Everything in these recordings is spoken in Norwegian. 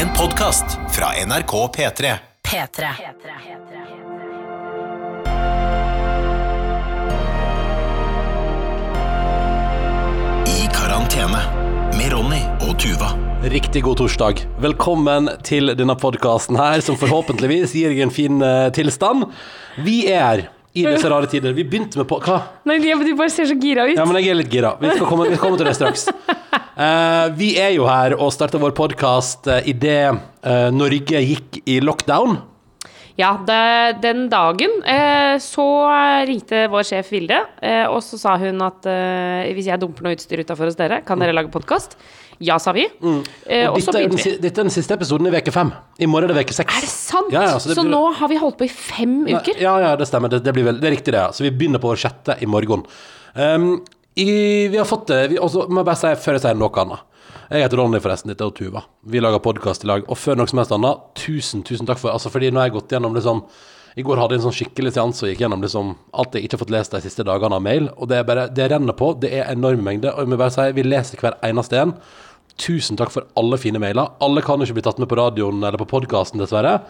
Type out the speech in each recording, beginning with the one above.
En podkast fra NRK P3. P3. I karantene med Ronny og Tuva. Riktig god torsdag. Velkommen til denne podkasten her, som forhåpentligvis gir deg en fin eh, tilstand. Vi er i disse rare tider. Vi begynte med på Hva? Nei, de bare ser så gira ut. Ja, men jeg er litt gira. Vi skal komme, vi skal komme til det straks. Uh, vi er jo her og starta vår podkast uh, idet uh, Norge gikk i lockdown. Ja, det, den dagen uh, så ringte vår sjef Vilde, eh, og så sa hun at eh, hvis jeg dumper noe utstyr utafor hos dere, kan dere lage podkast? Ja, sa vi. Eh, Mm. Og og så begynte vi. dette er den siste episoden i uke fem. I morgen er det uke seks. Er det sant? Ja, ja, så så blir- nå har vi holdt på i fem uker? Ja, ja, det stemmer. Det, det, blir vel, det er riktig, det. ja. Så vi begynner på vår sjette i morgen. Um, i, vi har fått det vi, også, må jeg bare si før jeg sier noe annet. Jeg heter Ronny, forresten. Dette er Tuva. Vi lager podkast i lag. Og før noe som helst annet, tusen, tusen takk for Altså, fordi nå har jeg gått gjennom liksom I går hadde jeg en sånn skikkelig seanse og gikk gjennom liksom alt jeg ikke har fått lest de siste dagene av mail. Og det bare Det renner på. Det er enorme mengder. Og jeg må bare si, vi leser hver eneste en. Tusen takk for alle fine mailer. Alle kan jo ikke bli tatt med på radioen eller på podkasten, dessverre.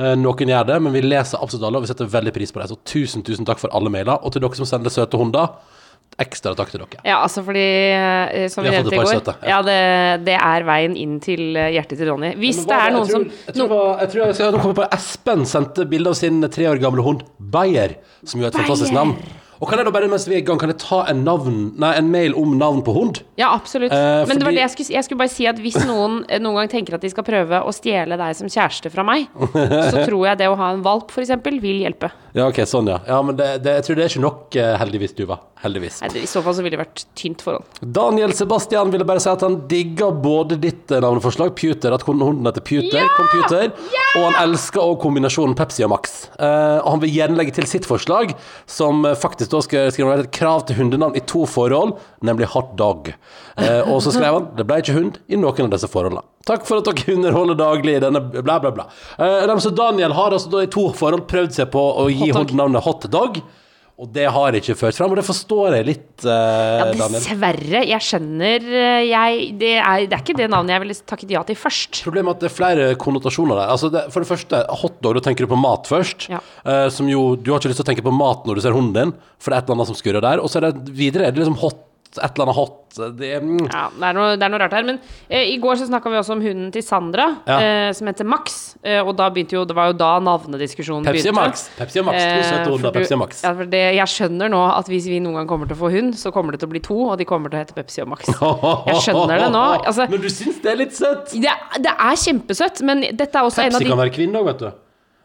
Eh, Noen gjør det, men vi leser absolutt alle, og vi setter veldig pris på det. Så tusen, tusen takk for alle mailer. Og til dere som sender søte hunder, ekstra takk til dere. Ja, altså fordi, eh, som Vi nevnte i går, søte, ja. ja, det, det er veien inn til eh, hjertet til Ronny. Hvis det er noen jeg som jeg tror, jeg tror jeg skal nå komme på Espen sendte bilde av sin tre år gamle hund Bayer, som jo er et fantastisk navn. Og kan jeg da bare mens vi er i gang, kan jeg ta en, navn, nei, en mail om navn på hund? Ja, absolutt. Eh, Men det var fordi- det jeg skulle, jeg skulle bare si at hvis noen eh, noen gang tenker at de skal prøve å stjele deg som kjæreste fra meg, så tror jeg det å ha en valp, f.eks., vil hjelpe. Ja, ok, sånn ja. Ja, men det, det, jeg tror det er ikke nok, eh, heldigvis, Tuva. Heldigvis. Nei, det- I så fall så ville det vært tynt forhold. Daniel Sebastian ville bare si at han digger både ditt eh, navneforslag, Puter, at hunden heter Puter, computer, og han elsker også kombinasjonen Pepsi og Max. Eh, og han vil gjerne legge til sitt forslag, som eh, faktisk da skrev han et krav til hundenavn i to forhold, nemlig hot dog. Eh, og så skrev han det ble ikke hund i noen av disse forholdene. Takk for at dere underholder daglig i denne bla, bla, bla. Eh, så Daniel har altså da i to forhold prøvd seg på å gi hundenavnet hot dog. Og det har ikke ført fram, og det forstår jeg litt, eh, Ja, dessverre. Jeg skjønner eh, jeg, det, er, det er ikke det navnet jeg ville takket ja til først. Problemet er at det er flere konnotasjoner der. Altså det, for det første, hotdog, da tenker du på mat først. Ja. Eh, som jo, du har ikke lyst til å tenke på mat når du ser hunden din, for det er et eller annet som skurrer der. Og så er det videre er det liksom hot, et eller annet hot. Det, mm, Ja, det er noe, det er noe rart her. Men eh, i går så snakka vi også om hunden til Sandra, Ja. eh, som heter Max. Eh, og da begynte jo Det var jo da navnediskusjonen Pepsi begynte. Max. Pepsi og Max. To Eh, søte for hunder. Pepsi og Max. Ja, for det, jeg skjønner nå at hvis vi noen gang kommer til å få hund, så kommer det til å bli to, og de kommer til å hete Pepsi og Max. Jeg skjønner det nå. Altså, Men du syns det er litt søtt? det, det er kjempesøtt, men dette er også en av Pepsi kan være kvinne òg, vet du.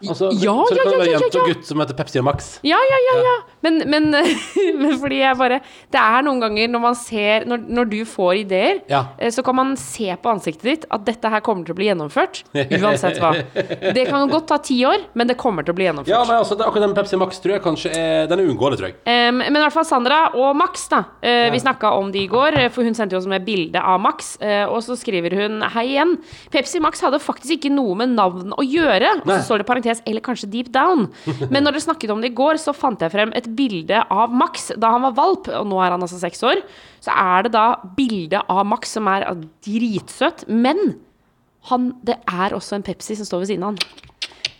Altså, Ja, så det kan ja, være ja, jente og gutt som heter Pepsi og Max. Ja, ja, ja, ja. Men, men, men fordi jeg bare Det er noen ganger når man ser Når, når du får ideer, eh, så kan man se på ansiktet ditt at dette her kommer til å bli gjennomført. Uansett hva. Det kan godt ta ti år, men det kommer til å bli gjennomført. Ja, men altså, det, akkurat den Pepsi Max tror jeg kanskje er Den er uunngåelig, tror jeg. Um, men i hvert fall Sandra og Max, da. Eh, Vi snakka om de i går, eh, for hun sendte jo oss med bilde av Max. Uh, og så skriver hun hei igjen. Pepsi Max hadde faktisk ikke noe med navn å gjøre. Og så står det parentes eller kanskje deep down. Men når dere snakket om det i går, så fant jeg frem et bilde av Max da han var valp, og nå er han altså seks år. Så er det da bilde av Max som er dritsøtt, men han, det er også en Pepsi som står ved siden av han.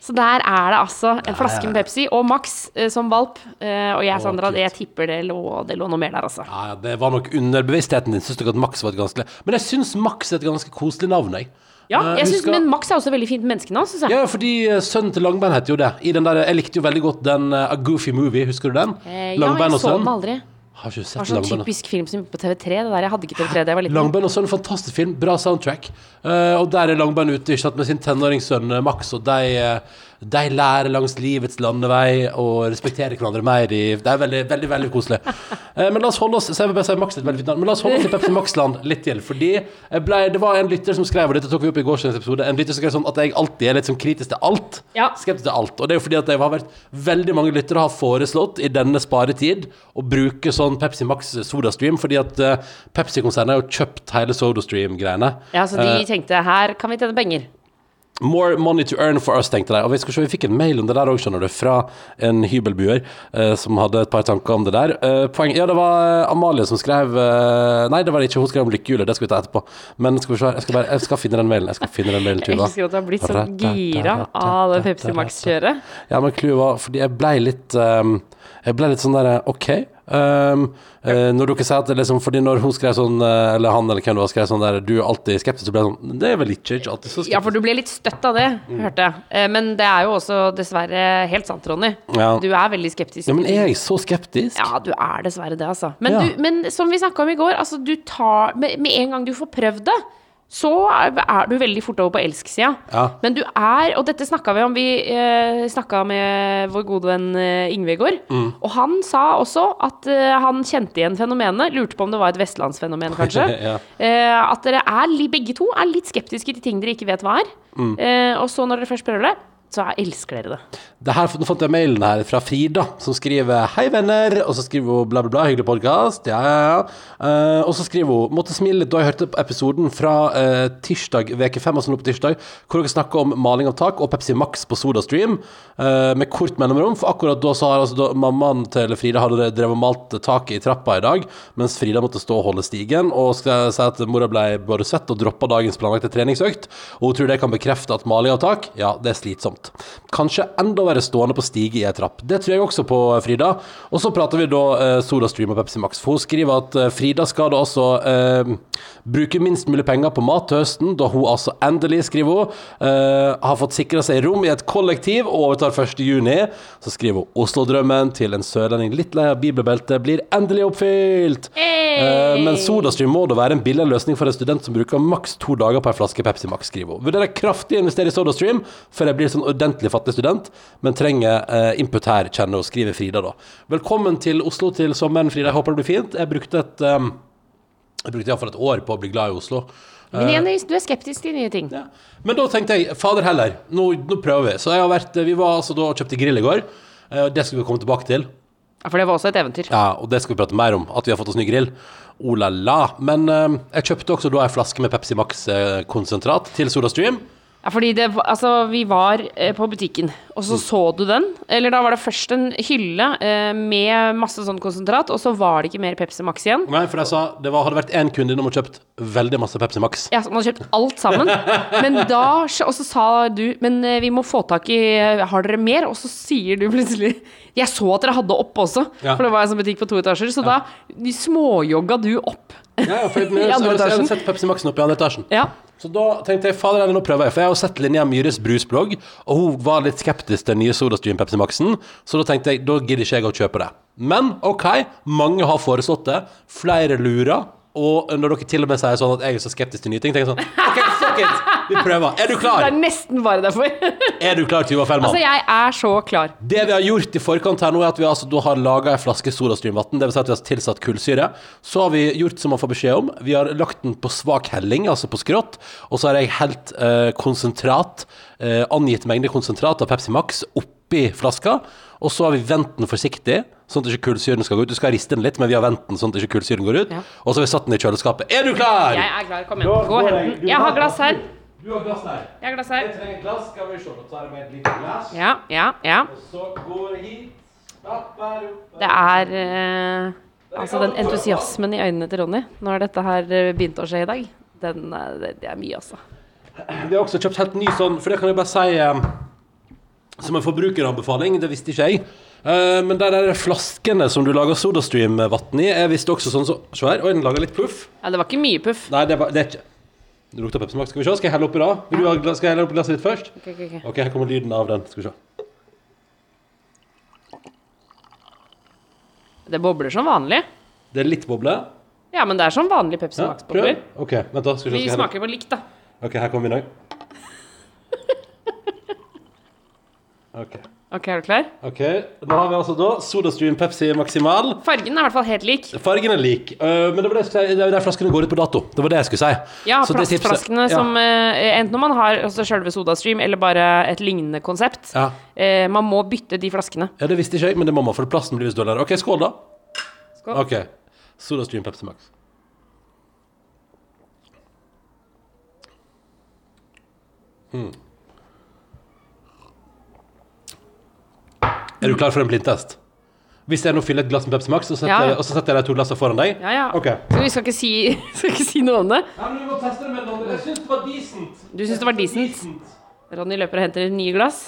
Så der er det altså en flaske med Pepsi og Max eh, som valp. Eh, og jeg, Sandra, jeg tipper det lå, det lå noe mer der, altså. Ja, ja, det var nok underbevisstheten din. Syns dere at Max var et ganske Men jeg syns Max er et ganske koselig navn, jeg. Ja, Eh, jeg synes, husker- Men Max er også veldig fint menneskenavn, syns jeg. Ja, fordi eh, sønnen til Langbein heter jo det. I den der, jeg likte jo veldig godt den uh, A Goofy Movie, husker du den? Eh, ja, Langbein jeg og så den aldri. Har ikke sett var sånn Langbein. typisk film som gikk på TV3. Det der, Jeg hadde ikke TV3 da jeg var liten. Langbein og sønn, fantastisk film, bra soundtrack. Uh, og der er Langbein ute med sin tenåringssønn eh, Max, og de, eh, de lærer langs livets landevei og respekterer hverandre mer i Det er veldig, veldig veldig koselig. Eh, men la oss holde oss så jeg vil bare si Max veldig fint navn, men la oss holde oss til Pepsi Max-land litt til. Fordi ble, det var en lytter som skrev, og dette tok vi opp i gårsdagens episode, en lytter som skrev sånn at jeg alltid er litt sånn kritisk til alt. Ja. Skeptisk til alt. Og det er jo fordi at det har vært veldig mange lyttere har foreslått i denne sparetid å bruke sånn Pepsi Max SodaStream, fordi at eh, Pepsi-konsernet har jo kjøpt hele SodaStream-greiene. Ja, Så de Eh, tenkte her kan vi tjene penger. More money to earn for us, tenkte de. Og vi, skal se, vi fikk en mail om det der òg, skjønner du, fra en hybelbuer eh, som hadde et par tanker om det der. Eh, poeng, ja, det var eh, Amalie som skrev eh, Nei, det var det ikke. Hun skrev om lykkehjulet. Det skal vi ta etterpå. Men skal vi se, jeg skal, bare, jeg skal finne den mailen. Jeg skal finne den mailen, Jeg husker elsker at du har blitt så gira av det Pepsi Max-kjøret. Ja, men clouet var fordi jeg ble litt um, Jeg ble litt sånn derre OK. Ehm, uh, når dere sier at liksom Fordi når hun skrev sånn, eh, eller han eller hvem det var, skrev sånn der Du er alltid skeptisk, så ble jeg sånn Det er vel ikke, ikke alltid så skeptisk. Ja, for du ble litt støtt av det, hørte jeg. Uh, Men det er jo også dessverre helt sant, Ronny. Ja. Du er veldig skeptisk. Ja, men er jeg så skeptisk? Ja, du er dessverre det, altså. Men, Ja. du, men som vi snakka om i går, altså du tar med, med en gang du får prøvd det, så er, du veldig fort over på elsk-sida. Ja. Men du er, og dette snakka vi om, vi eh, snakka med vår gode venn eh, Yngve i går, Mm. og han sa også at eh, han kjente igjen fenomenet, lurte på om det var et vestlandsfenomen, kanskje. Ja. eh, at dere er, begge to er litt skeptiske til ting dere ikke vet hva er. Mm. Eh, og så når dere først prøver det, så jeg elsker dere det. Det her, nå fant jeg mailen her fra Frida, som skriver 'Hei, venner', og så skriver hun bla, bla, bla, hyggelig podkast. Ja, ja, ja. Uh, og så skriver hun 'Måtte smile litt da jeg hørte på episoden fra uh, tirsdag, veke fem, altså nå på tirsdag, hvor dere snakker om maling av tak og Pepsi Max på SodaStream uh, med kort mellomrom'. For akkurat da så har altså da, mammaen til Frida hadde drevet og malt taket i trappa i dag, mens Frida måtte stå og holde stigen, og skal si at mora ble både svett og droppa dagens planlagte treningsøkt. Og hun tror det kan bekrefte at maling av tak, ja, det er slitsomt. Kanskje enda være stående på stige i ei trapp. Det tror jeg også på, Frida. Og så prater vi da eh, SodaStream og Pepsi Max. For hun skriver at eh, Frida skal da også eh, bruke minst mulig penger på mat til høsten, da hun altså endelig, skriver hun, eh, har fått sikra seg rom i et kollektiv og overtar 1. juni. Så skriver hun Oslo-drømmen til en sørlending litt lei av bibelbeltet blir endelig oppfylt. Eh, men SodaStream må da være en billig løsning for en student som bruker maks to dager på en flaske Pepsi Max, skriver hun. Vurderer kraftig å investere i SodaStream for jeg blir sånn ordentlig fattig student, men trenger eh, input her, kjenner og skriver Frida da. Velkommen til Oslo til sommeren, Frida. Jeg håper det blir fint. Jeg brukte et um, Jeg brukte iallfall et år på å bli glad i Oslo. Men igjen, du er skeptisk til nye ting. Ja. Men da tenkte jeg, fader heller, nå, nå prøver vi. Så jeg har vært, vi var altså da og kjøpte grill i går. Eh, Det skal vi komme tilbake til. Ja, For det var også et eventyr. Ja, og det skal vi prate mer om, at vi har fått oss ny grill. Oh la la. Men eh, jeg kjøpte også da en flaske med Pepsi Max-konsentrat til SodaStream. Ja, fordi det, altså, vi var eh, på butikken, og så så du den. Eller da var det først en hylle eh, med masse sånn konsentrat, og så var det ikke mer Pepsi Max igjen. Nei, for jeg sa det var, hadde vært én kunde innom og kjøpt veldig masse Pepsi Max. Ja, så man hadde kjøpt alt sammen. Men da, og så sa du Men eh, vi må få tak i Har dere mer? Og så sier du plutselig Jeg så at dere hadde opp også, Ja. for det var en sånn butikk på to etasjer. Så da småjogga du opp. Ja, ja, for jeg, I jeg, andre jeg, jeg, etasjen. har sett Pepsi Maxen opp i andre etasjen. Ja. Så da tenkte jeg, fader, nå prøver jeg. For jeg har jo sett Linnea Myhres brusblogg, og hun var litt skeptisk til den nye SodaStream Pepsi Maxen. Så da tenkte jeg, da gidder ikke jeg å kjøpe det. Men OK, mange har foreslått det. Flere lurer. Og når dere til og med sier sånn at jeg er så skeptisk til nye ting, tenker jeg sånn OK, fuck it! Vi prøver. Er du klar? Det er nesten bare derfor. Er du klar, Tuva Fellmann? altså, jeg er så klar. Det vi har gjort i forkant her nå, er at vi altså, da har laga ei flaske sodastreamvann. Det vil si at vi har tilsatt kullsyre. Så har vi gjort som man får beskjed om. Vi har lagt den på svak helling, altså på skrått. Og så har jeg helt eh, konsentrat, eh, angitt mengde konsentrat av Pepsi Max oppi flaska. Og så har vi vendt den forsiktig, sånn at ikke kullsyren skal gå ut. Du skal riste den litt, men vi har vendt den sånn at ikke kullsyren går ut. Ja. Og så har vi satt den i kjøleskapet. Er du klar? Jeg er klar. Kom igjen. Gå og hent den. Jeg har glass her. Du har glass her. Jeg har glass her. Jeg trenger glass. Skal vi se. Da tar jeg med et lite glass. Ja, ja, ja. Og Så går jeg hit. Det er eh, Altså, den entusiasmen i øynene til Ronny når dette her eh, begynte å skje i dag, den, eh, det, det er mye, altså. Vi har også kjøpt helt ny sånn, for det kan jeg bare si eh, som en forbrukeranbefaling, det visste ikke jeg. Eh, men der er flaskene som du lager SodaStream-vann i, er visst også sånn så Se her, oi, den lager litt puff. Ja, det var ikke mye puff. Nei, det, er det er ikke Det lukter Pepsi Max. Skal vi se, skal jeg helle oppi da? Vil du ha, skal jeg helle oppi glasset ditt først? Ok, ok, ok. Ok, her kommer lyden av den. Skal vi se. Det bobler som vanlig. Det er litt boble. Ja, men det er som vanlig Pepsi Ja. Max-bobler. Ok, vent da. Skal vi se. Skal vi smaker på likt, da. Ok, her kommer vi nå. Ok. Ok, er du klar? ok. Nå har vi altså da SodaStream Pepsi Maximal. Fargen er i hvert fall helt lik. Fargen er lik, uh, men det var det si, det jo der flaskene går ut på dato. Det var det jeg skulle si. Ja, Så plastflaskene ja. som eh, Enten når man har altså selve SodaStream eller bare et lignende konsept. Ja. Uh, man må bytte de flaskene. ja, det visste ikke jeg, men det må man, for plasten blir visst dårligere. Ok, skål, da. Skål. Ok. SodaStream Pepsi Max. Er du klar for en blindtest? Hvis jeg nå fyller et glass med Pepsi Max, og, setter, Ja. og så setter jeg de to glassene foran deg Ja, ja. Okay. Så vi skal ikke si, skal ikke si noe om det. Ja, men du må teste det med noen. Jeg syns det var decent. Du syns det var decent? Ronny løper og henter nye glass.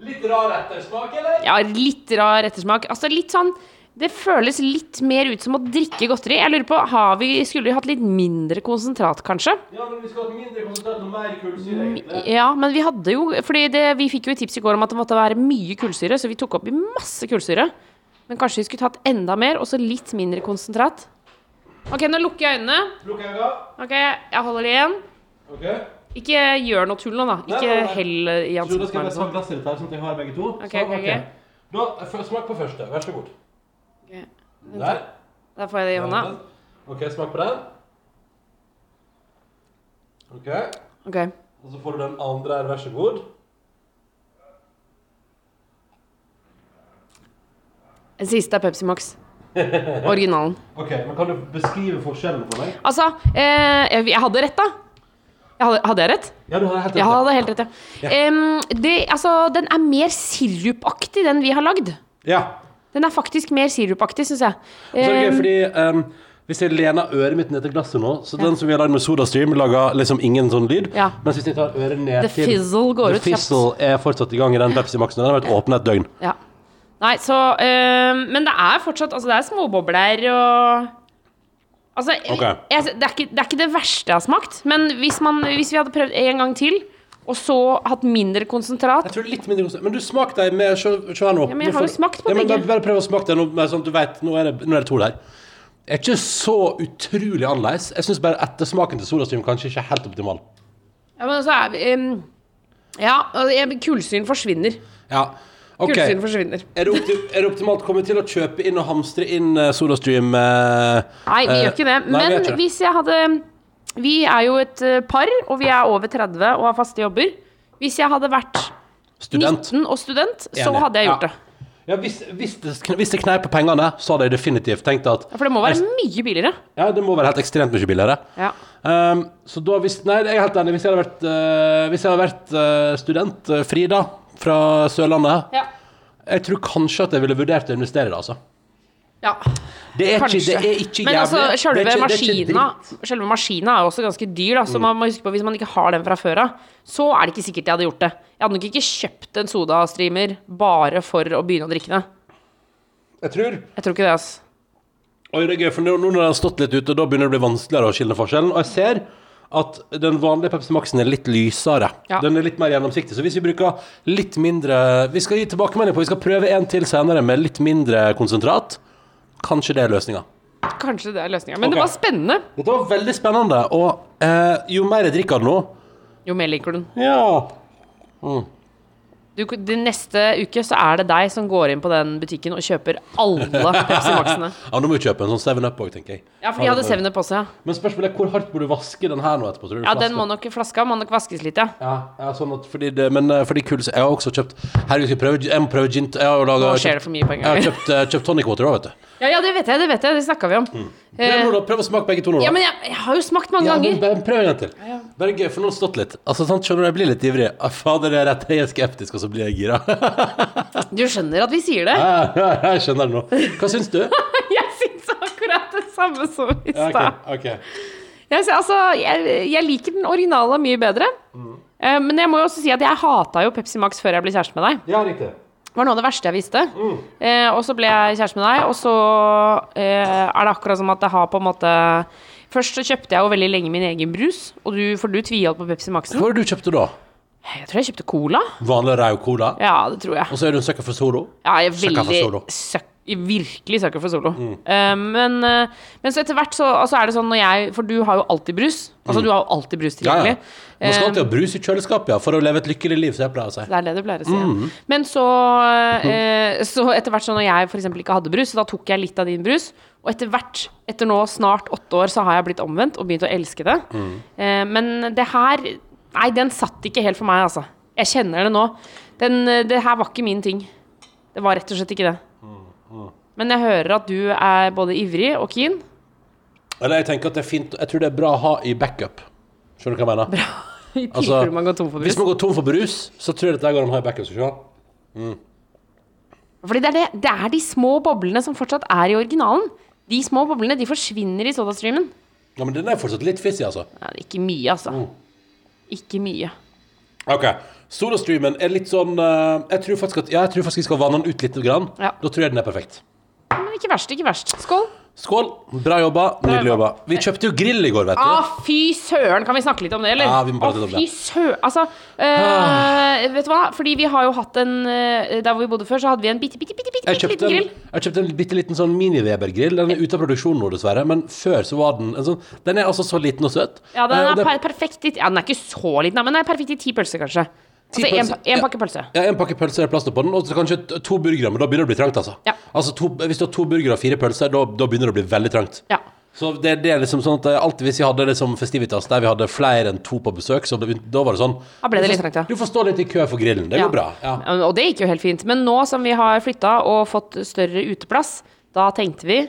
Litt rar ettersmak, eller? Ja, litt rar ettersmak. Altså litt sånn Det føles litt mer ut som å drikke godteri. Jeg lurer på, har vi, Skulle vi hatt litt mindre konsentrat, kanskje? Ja, men vi skal ha mindre konsentrat og mer kullsyre, egentlig. Ja, men vi hadde jo Fordi det, vi fikk jo et tips i går om at det måtte være mye kullsyre, så vi tok opp i masse kullsyre. Men kanskje vi skulle tatt enda mer, og så litt mindre konsentrat. Ok, nå lukker jeg øynene. Lukk øynene. Ok, jeg holder det igjen. Ok. Ikke gjør noe tull nå, da. Ikke nei, nei. hell i ansiktet på meg. Sånn. sånn at jeg har begge to. Okay, så, okay. okay. Da, smak på første. Vær så god. Der. Da får jeg det i hånda. Ok, smak på den. Ok. Ok. Og så får du den andre her, vær så god. Den siste er Pepsi Max. Originalen. Ok, men kan du beskrive forskjellen for meg? Altså, eh, jeg, hadde rett, da. Jeg hadde, hadde jeg rett? Ja, du hadde helt rett. Jeg hadde helt rett, ja. Em, det, altså, den er mer sirupaktig, den vi har lagd. Ja. Den er faktisk mer sirupaktig, syns jeg. Så er det gøy, fordi um, hvis jeg lener øret mitt ned til glasset nå, så den som vi har lagd med SodaStream, lager liksom ingen sånn lyd. Ja. Mens hvis jeg tar øret ned The til fizzle går The ut kjapt. fizzle er fortsatt i gang i den Pepsi Maxen. Den har vært åpen et døgn. Ja. Nei, så um, Men det er fortsatt Altså, det er småbobler og Altså, okay. jeg, det, er ikke, det er ikke det verste jeg har smakt, men hvis, man, hvis vi hadde prøvd en gang til, og så hatt mindre konsentrat Jeg tror litt mindre konsentrat Men du smak deg med Se her nå. Ja, men jeg har jo smakt på ja, begge. Bare, prøv å smake deg nå, med sånn at du vet Nå er det, nå er det to der. Det er ikke så utrolig annerledes. Jeg syns bare ettersmaken til Solastream kanskje ikke er helt optimal. Ja, men så er vi um, Ja, og kullsyren forsvinner. Ja, ok Kullsyren forsvinner. Er det, er det optimalt Kommer vi til å kjøpe inn og hamstre inn uh, SodaStream? Uh, Nei, vi eh, gjør ikke det. nei, Men ikke hvis jeg hadde Vi er jo et eh, par, og vi er over 30 og har faste jobber. Hvis jeg hadde vært Student. 19 og student, så Enig. hadde jeg gjort Ja. det. Ja, hvis, hvis, det, hvis det kneiper pengene, så hadde jeg definitivt tenkt at Ja, For det må være mye billigere. Ja, det må være helt ekstremt mye billigere. Ja. Um, så da hvis Nei, jeg er helt enig. Hvis jeg hadde vært, uh, hvis jeg hadde vært uh, student, uh, Frida, fra Sørlandet Ja. Jeg tror kanskje at jeg ville vurdert å investere i det, altså. Ja. Det er ikke, det er ikke Men altså, selve det er ikke, maskina, selve maskina er også ganske dyr, da, så Mm. man må huske på hvis man ikke har den fra før av, så er det ikke sikkert jeg hadde gjort det. Jeg hadde nok ikke kjøpt en sodastreamer bare for å begynne å drikke det. Jeg tror Jeg tror ikke det, altså. Oi, det er gøy, for nå, nå når den har stått litt ute, da begynner det å bli vanskeligere å skille forskjellen. Og jeg ser at den vanlige Pepsi Maxen er litt lysere. Ja. Den er litt mer gjennomsiktig. Så hvis vi bruker litt mindre Vi skal gi tilbakemelding på Vi skal prøve en til senere med litt mindre konsentrat. Kanskje det er løsninga. Kanskje det er løsninga. Men okay. det var spennende. Dette var veldig spennende, og eh, jo mer jeg drikker nå Jo mer liker du den. Ja. Du, de neste uke så er det deg som går inn på den butikken og kjøper alle Pepsi Max-ene. ja, nå må vi kjøpe en sånn 7 Up òg, tenker jeg. Ja, for de hadde 7-Up også, ja. Men spørsmålet er hvor hardt må du vaske den her nå etterpå? Tror du? Ja, den må nok, flaska må nok vaskes litt, ja. Ja, ja, sånn at fordi det, men eh, fordi kull, Jeg har også kjøpt Herregud, jeg prøve Jeg må prøve gin Nå skjer det for mye på en Jeg har kjøpt, eh, kjøpt tonic water òg, vet du. Ja, ja, det vet jeg, det vet jeg. Det snakka vi om. Prøv, nå, da. prøv å smake begge to nå. da. Ja, men jeg, jeg har jo smakt mange Ja, ganger. Men, prøv en gang til. Bare gøy, for nå har stått litt. Altså, sant, skjønner du, Jeg blir litt ivrig. Ah, Fader, det er rett. Jeg er skeptisk, og så blir jeg gira. Du skjønner at vi sier det? Ja, jeg skjønner det nå. Hva syns du? Jeg syns akkurat det samme som i Ja, okay, ok, ok. Jeg, altså, jeg, jeg liker den originale mye bedre. Mm. Eh, men jeg må jo også si at jeg hata jo Pepsi Max før jeg ble kjæreste med deg. Ja, riktig. Det var noe av det verste jeg visste. Mm. Eh, og så ble jeg kjæreste med deg, og så eh, er det akkurat som at det har på en måte Først så kjøpte jeg jo veldig lenge min egen brus, og du, for du tviholdt på Pepsi Max Hva var det du kjøpte da? Jeg tror jeg kjøpte Cola. Vanlig rau cola? Ja, det tror jeg. Og så er du en sucker for Solo? Ja, jeg er Sucker veldig søk, virkelig søker for solo. Mm. Uh, men, uh, men så etter hvert så altså er det sånn når jeg For du har jo alltid brus. Altså du har jo alltid brus tilgjengelig. Ja, ja. Man skal Eh, alltid ha brus i kjøleskapet, ja, for å leve et lykkelig liv, som jeg pleier å si. Det er det du pleier å si. Mm. Ja. Men så, uh, så etter hvert så når jeg f.eks. ikke hadde brus, så da tok jeg litt av din brus. Og etter hvert, etter nå snart åtte år, så har jeg blitt omvendt og begynt å elske det. Mm. Men det her Nei, den satt ikke helt for meg, altså. Jeg kjenner det nå. Den, det her var ikke min ting. Det var rett og slett ikke det. Men jeg hører at du er både ivrig og keen. Eller jeg tenker at det er fint Jeg tror det er bra å ha i backup. Skjønner du hva jeg mener? I Altså, man går tom for Hvis man går tom for brus, så tror jeg det går an å ha i backup. Skal. Mm. Fordi det er, det, det er de små boblene som fortsatt er i originalen. De små boblene de forsvinner i sodastreamen. Ja, men den er fortsatt litt fissig, altså. Ja, ikke mye, altså. Mm. Ikke mye. Ok, Sodastreamen er litt sånn eh, Jeg tror faktisk at Ja, jeg tror faktisk vi skal vanne den ut litt. Grann. Ja. Da tror jeg den er perfekt. Men ikke verst, ikke verst. Skål. Skål. Bra jobba. Nydelig jobba. Vi kjøpte jo grill i går, vet du. Ah, fy søren! Kan vi snakke litt om det, eller? Ja, vi må prate Å, litt om det. Fy søren. Altså, eh, vet du hva? Fordi vi har jo hatt en eh, Der hvor vi bodde før, så hadde vi en bitte, bitte, bitte, bitte, Jeg bitte kjøpte, liten en, grill. jeg kjøpte en bitte liten sånn mini-Weber-grill. Den er ute av produksjon nå, dessverre. Men før så var den en sånn Den er altså så liten og søt. Ja, den Eh, er det- per perfekt i Ja, den er ikke så liten, da, men den er perfekt i ti pølser, kanskje. Altså en, pølser, pakke pølse. Ja, én pakke pølse er plass på den, og så kanskje to burgere, men da begynner det å bli trangt, altså. Ja. Altså to, Hvis du har to burgere og fire pølser, da, da begynner det å bli veldig trangt. Ja. Så det, det er liksom sånn at eh, alltid hvis vi hadde liksom festivitas der vi hadde flere enn to på besøk, så det, da var det sånn Da ble det litt trangt, ja. Du får stå litt i kø for grillen. Det Ja. går bra. Ja. Og det gikk jo helt fint. Men nå som vi har flytta og fått større uteplass, da tenkte vi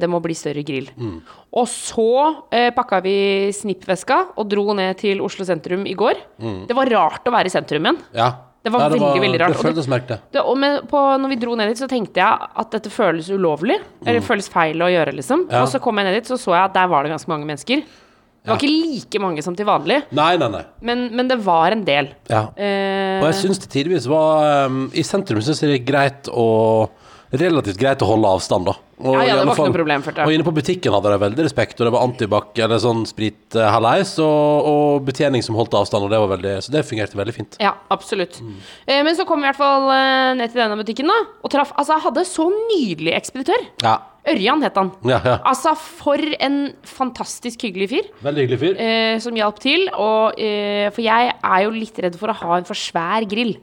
det må bli større grill. Mm. Og så eh, pakka vi snippveska og dro ned til Oslo sentrum i går. Det var rart å være i sentrum igjen. ja. Det var veldig, veldig rart. Det føltes merkelig. Det, og med, på, når vi dro ned dit, så tenkte jeg at dette føles ulovlig. Eller føles feil å gjøre, liksom. Mm. Ja. Og så kom jeg ned dit, så så jeg at der var det ganske mange mennesker. Det var ikke like mange som til vanlig, Nei, nei, nei. men, men det var en del. Ja. Eh, Og jeg syns det tidvis var um, I sentrum syns jeg det er greit å Relativt greit å holde avstand, da. Og Ja, ja, det var fall, ikke noe problem, for det. Og inne på butikken hadde de veldig respekt, og det var antibac eller sånn sprit halleis, og, og betjening som holdt avstand, og det var veldig Så det fungerte veldig fint. Ja, absolutt. Mm. Eh, men så kom vi i hvert fall eh, ned til denne butikken, da. Og traff Altså, jeg hadde så nydelig ekspeditør. Ja. Ørjan het han. Ja, ja. Altså, for en fantastisk hyggelig fyr. Veldig hyggelig fyr. Eh, som hjalp til. Og, eh, for jeg er jo litt redd for å ha en for svær grill.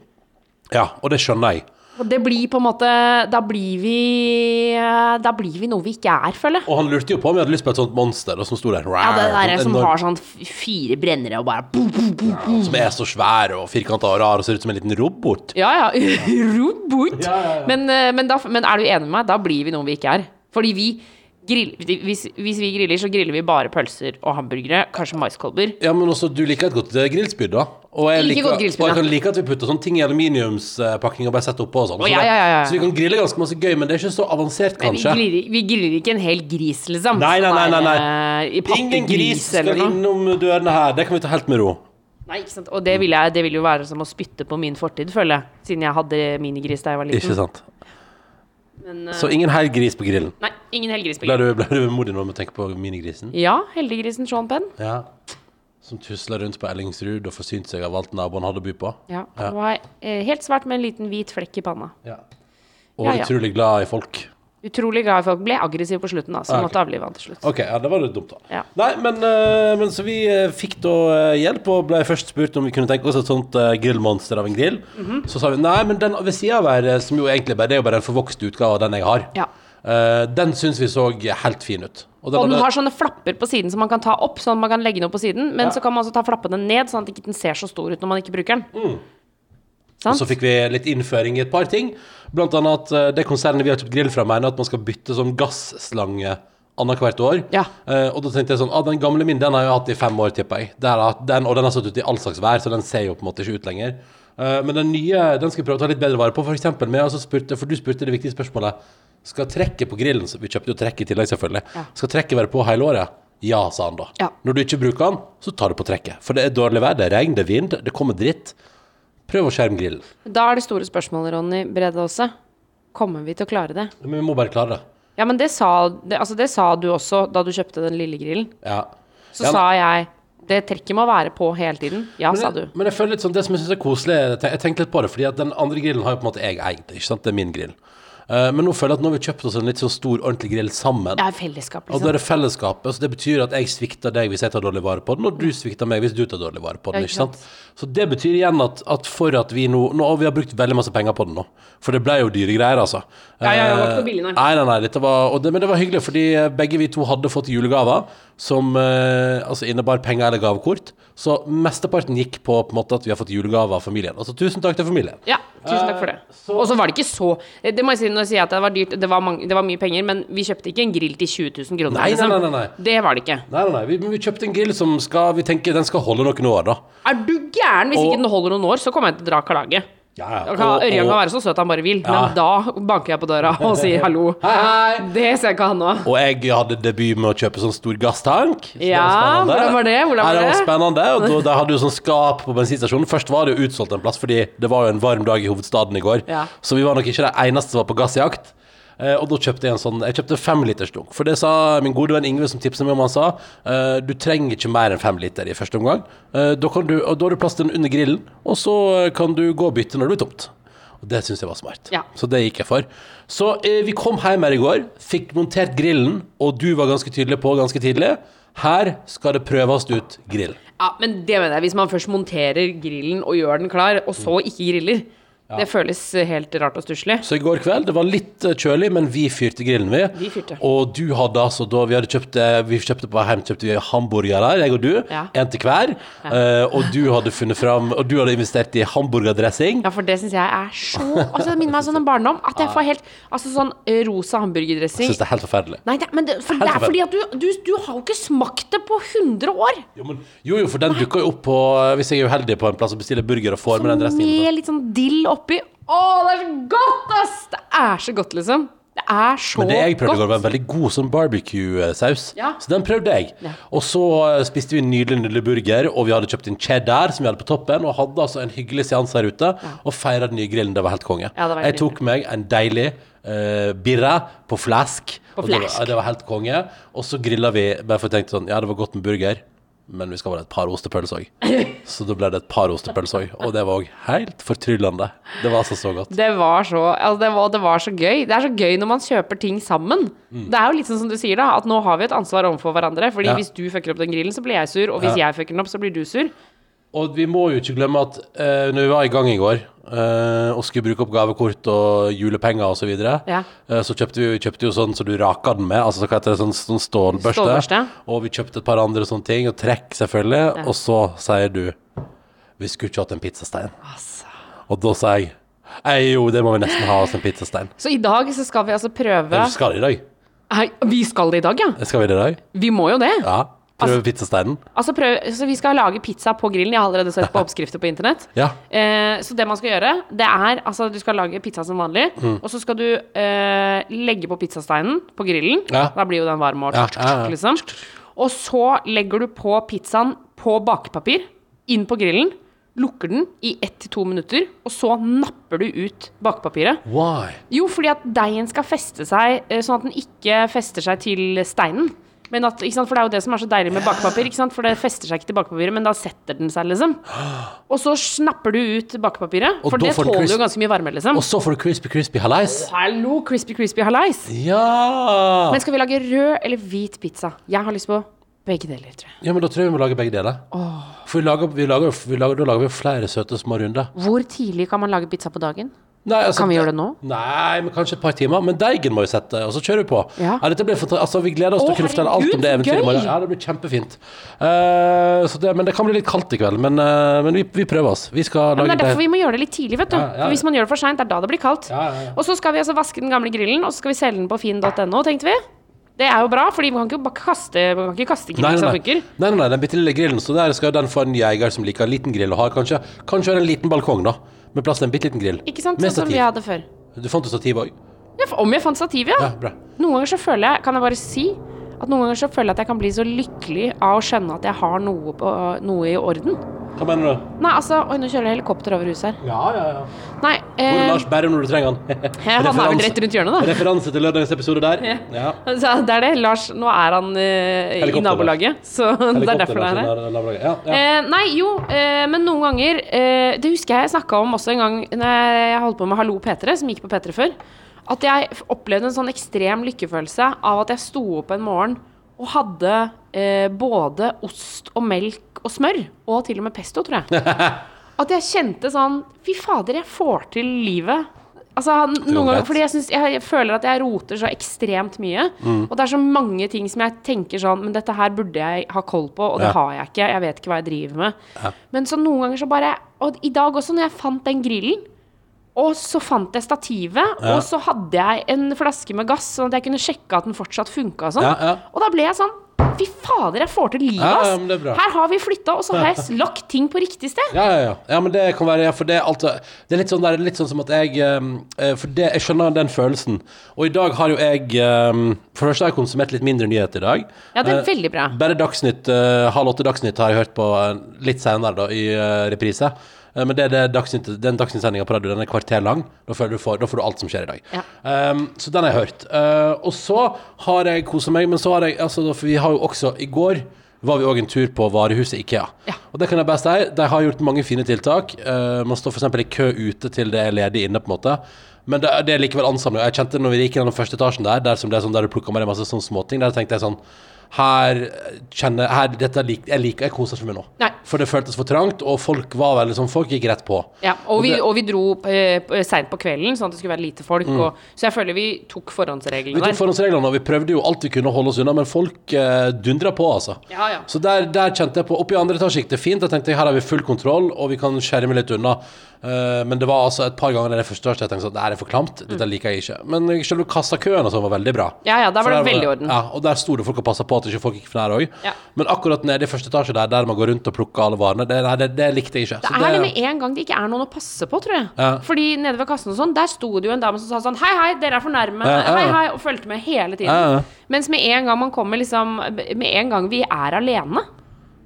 Ja, og det skjønner jeg. Det blir på en måte Da blir vi eh, Da blir vi noe vi ikke er, føler jeg. Og han lurte jo på om vi hadde lyst på et sånt monster, som sto der. Ja, det der Sånn som enorm- har sånn fire brennere og bare boom, boom, boom, boom. Som er så svær og firkanta og rar og ser ut som en liten robot. Ja, ja. Robot. Men, eh, men, da, men er du enig med meg? Da blir vi noe vi ikke er. Fordi vi grill, hvis, hvis vi griller, så griller vi bare pølser og hamburgere. Kanskje maiskolber. Ja, men også du liker et godt eh, grillspyd, da. Og jeg liker og jeg kan like at vi putter sånne ting i aluminiumspakking og bare setter oppå og sånn. Så ja, ja, ja. Så vi kan grille ganske masse gøy, men det er ikke så avansert, kanskje. vi griller, vi griller ikke en hel gris, liksom. Nei, nei, nei, nei, nei. Eh, I Ingen gris skal innom dørene her. Det kan vi ta helt med ro. Nei, ikke sant? Og det vil, jeg, det vil jo være som å spytte på min fortid, føler jeg. Siden jeg hadde minigris da jeg var liten. Ikke sant? Men, eh, Så ingen hel gris på grillen. nei, ingen helgris på Ble grill. du, ble du vemodig når du tenker på minigrisen? Ja, heldiggrisen Sean Penn. Ja. Som tusla rundt på Ellingsrud og forsynte seg av alt naboen hadde å by på. Ja, han var eh, helt svært med en liten hvit flekk i panna. Ja. Og Ja, ja. utrolig glad i folk. Utrolig glad i folk. Ble aggressiv på slutten, da, så okay. måtte avlive han til slutt. Ok, ja, det var litt dumt, da. Ja. Nei, men, eh, men så vi eh, fikk da eh, hjelp, og ble først spurt om vi kunne tenke oss et sånt grillmonster av en grill. Mhm. Så sa vi nei, men den ved sida av her, som jo egentlig bare, det er jo bare en forvokst utgave av den jeg har, Ja. den syns vi så helt fin ut. Og den hadde- har sånne flapper på siden som man kan ta opp, sånn at man kan legge noe på siden. Men Ja. så kan man også ta flappene ned, sånn at den ikke ser så stor ut når man ikke bruker den. Mm. Og så fikk vi litt innføring i et par ting. Blant annet at eh, det konsernet vi har kjøpt grill fra, mener at man skal bytte sånn gasslange annethvert år. Ja. Uh, og da tenkte jeg sånn ah, Den gamle min den har jeg hatt i fem år, tipper jeg. Den, og den har stått ute i all slags vær, så den ser jo på en måte ikke ut lenger. Uh, men den nye den skal jeg prøve å ta litt bedre vare på. For eksempel med, altså spurte, for du spurte det viktige spørsmålet Skal trekket på grillen Vi kjøpte jo trekk i tillegg, selvfølgelig. Ja. Skal trekket være på hele året? Ja, sa han da. Ja. Når du ikke bruker den, så tar du på trekket. For det er dårlig vær, det er regn, det er vind, det kommer dritt. Prøv å skjerme grillen. Da er det store spørsmålet, Ronny Brede også. Kommer vi til å klare det? Men vi må bare klare det. Ja, men det sa, det, altså det sa du også da du kjøpte den lille grillen. Ja. Så Ja, sa jeg det trekket må være på hele tiden. Ja, sa du. Men, men jeg føler litt sånn, det som jeg synes er koselig jeg tenkte litt på det, fordi at den andre grillen har jo på en måte jeg eid. Ikke sant? Det er min grill. Eh, men nå føler jeg at nå har vi kjøpt oss en litt sånn stor, ordentlig grill sammen. Ja, fellesskap liksom. Og da er liksom. det fellesskapet. Så det betyr at jeg svikter deg hvis jeg tar dårlig vare på den, og du svikter meg hvis du tar dårlig vare på den. Ja, ikke sant? Så det betyr igjen at, at for at vi nå Nå og vi har brukt veldig masse penger på den nå. For det ble jo dyre greier, altså. Ja, ja, det var ikke Eh, noe billig, nei. Nei, nei, nei. Dette var, det, men det var hyggelig, fordi eh, begge vi to hadde fått julegaver som eh, altså innebar penger eller gavekort. Så mesteparten gikk på, på måte at vi har fått julegaver av familien. Altså tusen takk til familien. Ja, tusen takk for det. Og så var det ikke så Det må jeg si når jeg at det var dyrt, det var, mange, det var mye penger, men vi kjøpte ikke en grill til 20 000 kroner. Nei, liksom. nei, nei, nei. Det var det ikke. Nei, nei, nei. Vi, vi kjøpte en grill som skal Vi tenker den skal holde noen år, da. Er du gæren? Hvis Og- ikke den holder noen år, så kommer jeg til å dra klage. Ja, ja. Og- Ørjan kan være så søt han bare vil, Ja. men da banker jeg på døra og sier hallo. Hei, hei! Det ser ikke han nå. Og jeg hadde debut med å kjøpe sånn stor gasstank. så det Ja, hvordan var det? Hvordan var det var det? spennende. Og da, da hadde jo sånn skap på bensinstasjonen. Først var det jo utsolgt en plass, fordi det var jo en varm dag i hovedstaden i går. Ja. Så vi var nok ikke de eneste som var på gassjakt. Eh, og da kjøpte jeg en sånn Jeg kjøpte femlitersdunk. liters dunk. For det sa min gode venn Ingve som tipset meg om, han sa eh, du trenger ikke mer enn fem liter i første omgang. Eh, da, kan du, og da har du plass til den under grillen, og så kan du gå og bytte når det blir tomt. Og det syns jeg var smart. Ja. Så det gikk jeg for. Så eh, vi kom hjem her i går, fikk montert grillen, og du var ganske tydelig på ganske tidlig. Her skal det prøves ut grill. Ja, men det mener jeg. Hvis man først monterer grillen og gjør den klar, og så ikke griller, det føles helt rart og stusslig. Så i går kveld, det var litt eh, kjølig, men vi fyrte grillen, vi. Vi fyrte. Og du hadde altså da vi hadde kjøpt eh, Vi kjøpte på hjem kjøpte vi hamburgere, jeg og du. Ja. En til hver. Eh, og du hadde funnet fram Og du hadde investert i hamburgerdressing. Ja, for det syns jeg er så Altså, Det minner meg sånn om barndom. At jeg får helt Altså sånn eh, rosa hamburgerdressing. Syns det er helt forferdelig. Nei, det, men det, for det er fordi at du, du, du har jo ikke smakt det på 100 år. Jo, men, jo, jo, for den dukker jo opp på eh, Hvis jeg er uheldig på en plass og bestiller burger og får med den dressingen. Med litt sånn dill oppi. Å, det er så godt, ass! Det er så godt, liksom. Det er så Men det jeg prøvde i går, var en veldig god sånn barbecue-saus. Ja. Så den prøvde jeg. Ja. Og så eh, spiste vi en nydelig nydelig burger, og vi hadde kjøpt inn cheddar som vi hadde på toppen, og hadde altså en hyggelig seanse her ute, og feira den nye grillen. Det var helt konge. Ja, var jeg tok meg en deilig uh, birra på flask. På og det var- Det var helt konge. Og så grilla vi, bare for å tenke sånn, ja, det var godt med burger. Men vi skal ha et par ostepølser òg. Så da ble det et par ostepølser òg. Og det var òg helt fortryllende. Det var altså så godt. Det var så altså det, var, det var så gøy. Det er så gøy når man kjøper ting sammen. Mm. Det er jo litt sånn som du sier, da, at nå har vi et ansvar overfor hverandre. Fordi Ja. hvis du fucker opp den grillen, så blir jeg sur. Og hvis Ja. jeg fucker den opp, så blir du sur. Og vi må jo ikke glemme at eh, når vi var i gang i går eh, og skulle bruke opp gavekort og julepenger osv., så, videre, Ja. eh, så kjøpte vi kjøpte jo sånn så du raka den med, altså så hva heter det, sånn, sånn stålbørste. Stålbørste. Og vi kjøpte et par andre sånne ting, og trekk selvfølgelig. Og så sier du Vi skulle ikke hatt en pizzastein. Altså. Og da sier jeg Ei, jo, det må vi nesten ha oss en pizzastein. Så i dag så skal vi altså prøve Vi skal det i dag. Hei, Vi skal det i dag, ja. Skal vi det i dag? Vi må jo det. Ja. Prøve pizzasteinen. Altså prøv, altså Vi skal lage pizza på grillen. Jeg har allerede sett på oppskrifter på internett. Ja. Eh, så det man skal gjøre, det er altså du skal lage pizza som vanlig. Mm. Og så skal du eh, legge på pizzasteinen på grillen. Ja. Da blir jo den varm og ja. liksom. Og så legger du på pizzaen på bakepapir inn på grillen. Lukker den i ett til to minutter, og så napper du ut bakepapiret. Why? Jo, fordi at deigen skal feste seg, eh, sånn at den ikke fester seg til steinen. Men at? For det er jo det som er så deilig med bakepapir. For det fester seg ikke til bakepapiret, men da setter den seg, liksom. Og så snapper du ut bakepapiret, for det tåler crisp- jo ganske mye varme, liksom. Og så får du crispy, crispy hallais. Hallo, crispy, crispy halais. Ja! Men skal vi lage rød eller hvit pizza? Jeg har lyst på begge deler, tror jeg. Ja, men da tror jeg vi må lage begge deler. For vi lager, vi lager, vi lager, da lager vi flere søte små runder. Hvor tidlig kan man lage pizza på dagen? Nei, altså, Kan vi gjøre det nå? Nei, men kanskje et par timer. Men deigen må jo sette, og så kjører vi på. Ja. dette blir altså, vi gleder oss til Å, kunne fortelle alt om det eventyret. Ja, det blir kjempefint. Uh, så det, men det kan bli litt kaldt i kveld. Men, uh, men vi, vi prøver oss. Vi skal lage Ja, men det er derfor vi må gjøre det litt tidlig, vet du. Ja, ja, For hvis man gjør det for seint, det er da det blir kaldt. Ja, ja, ja. Og så skal vi altså vaske den gamle grillen, og så skal vi selge den på finn.no, tenkte vi. Det er jo bra, fordi man kan ikke bare kaste, man kan ikke kaste grill som nei, nei. funker. nei, nei, nei, den bitte lille grillen. Så der skal den få en ny eier som liker en liten grill, å ha, kanskje, kanskje en liten balkong, da. Med plass til en bitte liten grill. Ikke sant? Sånn som vi hadde før. Du fant jo stativ òg? Ja, om jeg fant stativ, ja. Ja, bra. Noen ganger så føler jeg, kan jeg bare si, at noen ganger så føler jeg at jeg kan bli så lykkelig av å skjønne at jeg har noe, på, noe i orden. Hva mener du? Nei, altså Oi, nå kjører det helikopter over huset her. Ja, ja, ja. Nei, Hvor er eh, Lars Berrum når du trenger han? han er vel rett rundt hjørnet, da. Referanse til lørdagens episode der. Ja. Så det er det. Lars, nå er han eh, i nabolaget, så det er derfor det er her. her. Ja, ja. Eh, nei, jo, eh, men noen ganger eh, Det husker jeg jeg snakka om også en gang når jeg holdt på med Hallo P3, som gikk på P3 før. At jeg opplevde en sånn ekstrem lykkefølelse av at jeg sto opp en morgen og hadde eh, både ost og melk og smør. Og til og med pesto, tror jeg. At jeg kjente sånn Fy fader, jeg får til livet. Altså, noen ganger, fordi jeg, synes, jeg føler at jeg roter så ekstremt mye. Mm. Og det er så mange ting som jeg tenker sånn Men dette her burde jeg ha koll på, og det Ja. har jeg ikke. Jeg vet ikke hva jeg driver med. Men så noen ganger så bare Og i dag også, når jeg fant den grillen, og så fant jeg stativet, Ja. og så hadde jeg en flaske med gass, sånn at jeg kunne sjekke at den fortsatt funka og sånn. Ja, ja. Og da ble jeg sånn Fy fader, jeg får til livet, Ja, ass! ja, bra. Her har vi flytta, og så har jeg lagt ting på riktig sted. Ja, ja, ja. ja men det kan være ja, For det er alt, Det er litt sånn, der, litt sånn som at jeg eh, For det, jeg skjønner den følelsen. Og i dag har jo jeg eh, For det første har jeg konsumert litt mindre nyheter i dag. Ja, det er Eh, veldig bra. Bare Dagsnytt, eh, halv åtte Dagsnytt har jeg hørt på litt senere da, i reprise. Eh, men det er det Dagsnytt, den Dagsnytt-sendinga på radio, den er kvarter lang. Da får, du får, da får du alt som skjer i dag. Ja. Um, så den har jeg hørt. Uh, og så har jeg kosa meg, men så har jeg altså, For vi har jo også I går var vi òg en tur på varehuset Ikea. Ja. Og det kan jeg bare si, de har gjort mange fine tiltak. Uh, man står f.eks. i kø ute til det er ledig inne, på en måte. Men det, det er likevel ansamling. Jeg kjente når vi gikk gjennom første etasjen der, der som det er sånn der du plukker med deg masse sånne småting, der tenkte jeg sånn her kjenner her, dette lik, Jeg liker Jeg koser ikke meg nå. Nei. For det føltes for trangt, og folk var veldig sånn Folk gikk rett på. Ja, og, vi, det- og vi dro eh, seint på kvelden, sånn at det skulle være lite folk. Og, så jeg føler vi tok Vi forhåndsreglene tok forhåndsreglene, og vi prøvde jo alt vi kunne holde oss unna, men folk eh, dundra på, altså. Ja, ja. Så der, der kjente jeg på Oppe i andre etasje gikk det fint. Jeg tenkte her har vi full kontroll, og vi kan skjerme litt unna. Eh, men det var altså et par ganger der det første jeg tenkte at Det er for klamt. Dette liker jeg ikke. Men selve kassakøen og sånn var veldig bra. Ja, ja, der var det veldig i orden. Ja, og der sto det folk og passa på at ikke folk gikk for nær òg. Ja. Men akkurat nede i første etasje der, der man går rundt og plukker alle varene, det, det, det likte jeg ikke. Det er det med en gang det ikke er noen å passe på, tror jeg. Ja. Fordi nede ved kassen og sånn, der sto det jo en dame som sa sånn Hei, hei, dere er for nærme. Ja. Hei, hei. Og fulgte med hele tiden. Mens med en gang man kommer liksom Med en gang vi er alene,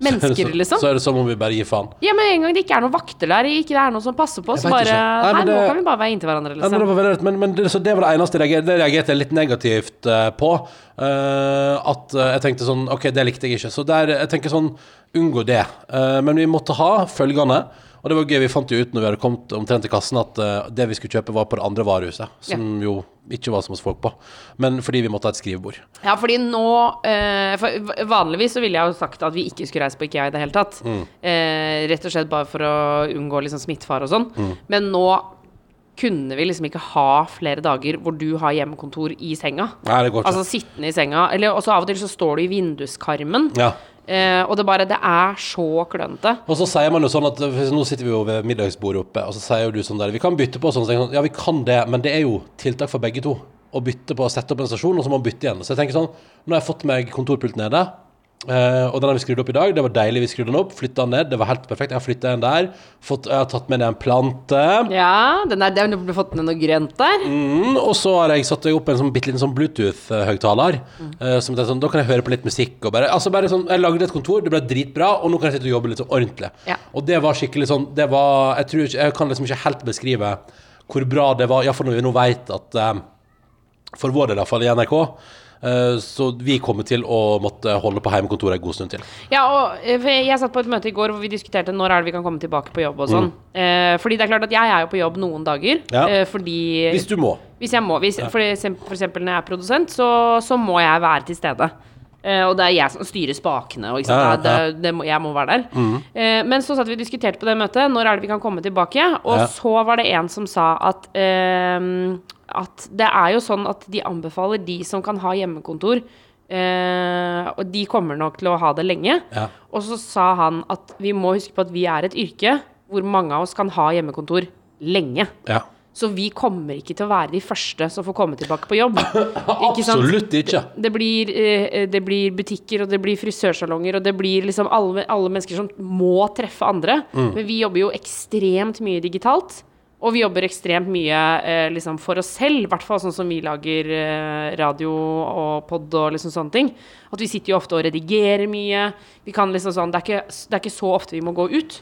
så, mennesker, liksom så er det som om vi bare gir faen. Ja, med en gang det ikke er noen vakter der, ikke det er noen som passer på, så bare ikke. Nei, men Nei, nå kan vi bare være inntil hverandre, Ja, men, det liksom. var men, men det, så det var det eneste jeg reagerte, det reagerte jeg litt negativt uh, på. Uh, at uh, jeg tenkte sånn OK, det likte jeg ikke. Så der, jeg tenker sånn Unngå det. Men vi måtte ha følgende. Og det var gøy, vi fant jo ut når vi hadde kommet omtrent til kassen at uh, det vi skulle kjøpe var på det andre varehuset. Som jo ikke var som hos folk på. Men fordi vi måtte ha et skrivebord. Ja, fordi nå uh, for Vanligvis så ville jeg jo sagt at vi ikke skulle reise på IKEA i det hele tatt. Mm. Uh, rett og slett bare for å unngå liksom smittefare og sånn. Mm. Men nå kunne vi liksom ikke ha flere dager hvor du har hjemmekontor i senga. Nei, det går ikke. Altså sittende i senga. Eller også av og til så står du i vinduskarmen. ja. Eh, og det bare Det er så klønete. Og så sier man jo sånn at Nå sitter vi jo ved middagsbordet oppe, og så sier jo du sånn der Vi kan bytte på sånn. Så sånn ja, vi kan det, men det er jo tiltak for begge to. Å bytte på å sette opp en stasjon, og så må man bytte igjen. Så jeg tenker sånn Nå har jeg fått meg kontorpult nede. Eh, og den har vi skrudd opp i dag. Det var deilig vi skrudde den opp. Flytta den ned. Det var helt perfekt. Jeg har flytta en der. Fått, jeg har tatt med ned en plante. Ja, den der, den ble fått ned noe grønt der. Mm, og så har jeg satt opp en sånn bitte liten sånn Bluetooth-høgtaler. Uh, som det er sånn, da kan jeg høre på litt musikk. Og bare, altså bare sånn, jeg lagde et kontor, det ble dritbra, og nå kan jeg sitte og jobbe litt sånn ordentlig. Ja. Og det var skikkelig sånn det var, jeg, tror jeg kan liksom ikke helt beskrive hvor bra det var, iallfall når vi nå vet at uh, For vår del, iallfall i NRK. Eh, så vi kommer til å måtte holde på hjemmekontoret en god stund til. Ja, og eh, jeg satt på et møte i går hvor vi diskuterte når er det vi kan komme tilbake på jobb og sånn. Mm. fordi det er klart at jeg er jo på jobb noen dager. Mm. Ja. Eh, fordi Hvis du må. Hvis jeg må. Hvis, for, eksempel, for eksempel når jeg er produsent, så, så må jeg være til stede. Uh, og det er jeg som styrer spakene. Og. Ja, ja, Det, det, må, jeg må være der. Eh, men så satt vi og diskuterte på det møtet. Når er det vi kan komme tilbake? Og Ja. så var det en som sa at eh, At det er jo sånn at de anbefaler de som kan ha hjemmekontor. Eh, og de kommer nok til å ha det lenge. Ja. Og så sa han at vi må huske på at vi er et yrke hvor mange av oss kan ha hjemmekontor lenge. Ja. Så vi kommer ikke til å være de første som får komme tilbake på jobb. Ikke sant? Absolutt ikke. Det blir, eh, det blir butikker, og det blir frisørsalonger, og det blir liksom alle, alle mennesker som må treffe andre. Mm. Men vi jobber jo ekstremt mye digitalt. Og vi jobber ekstremt mye eh, liksom for oss selv, i hvert fall sånn som vi lager eh, radio og pod og liksom sånne ting. At vi sitter jo ofte og redigerer mye. Vi kan liksom sånn, det er ikke, det er ikke så ofte vi må gå ut.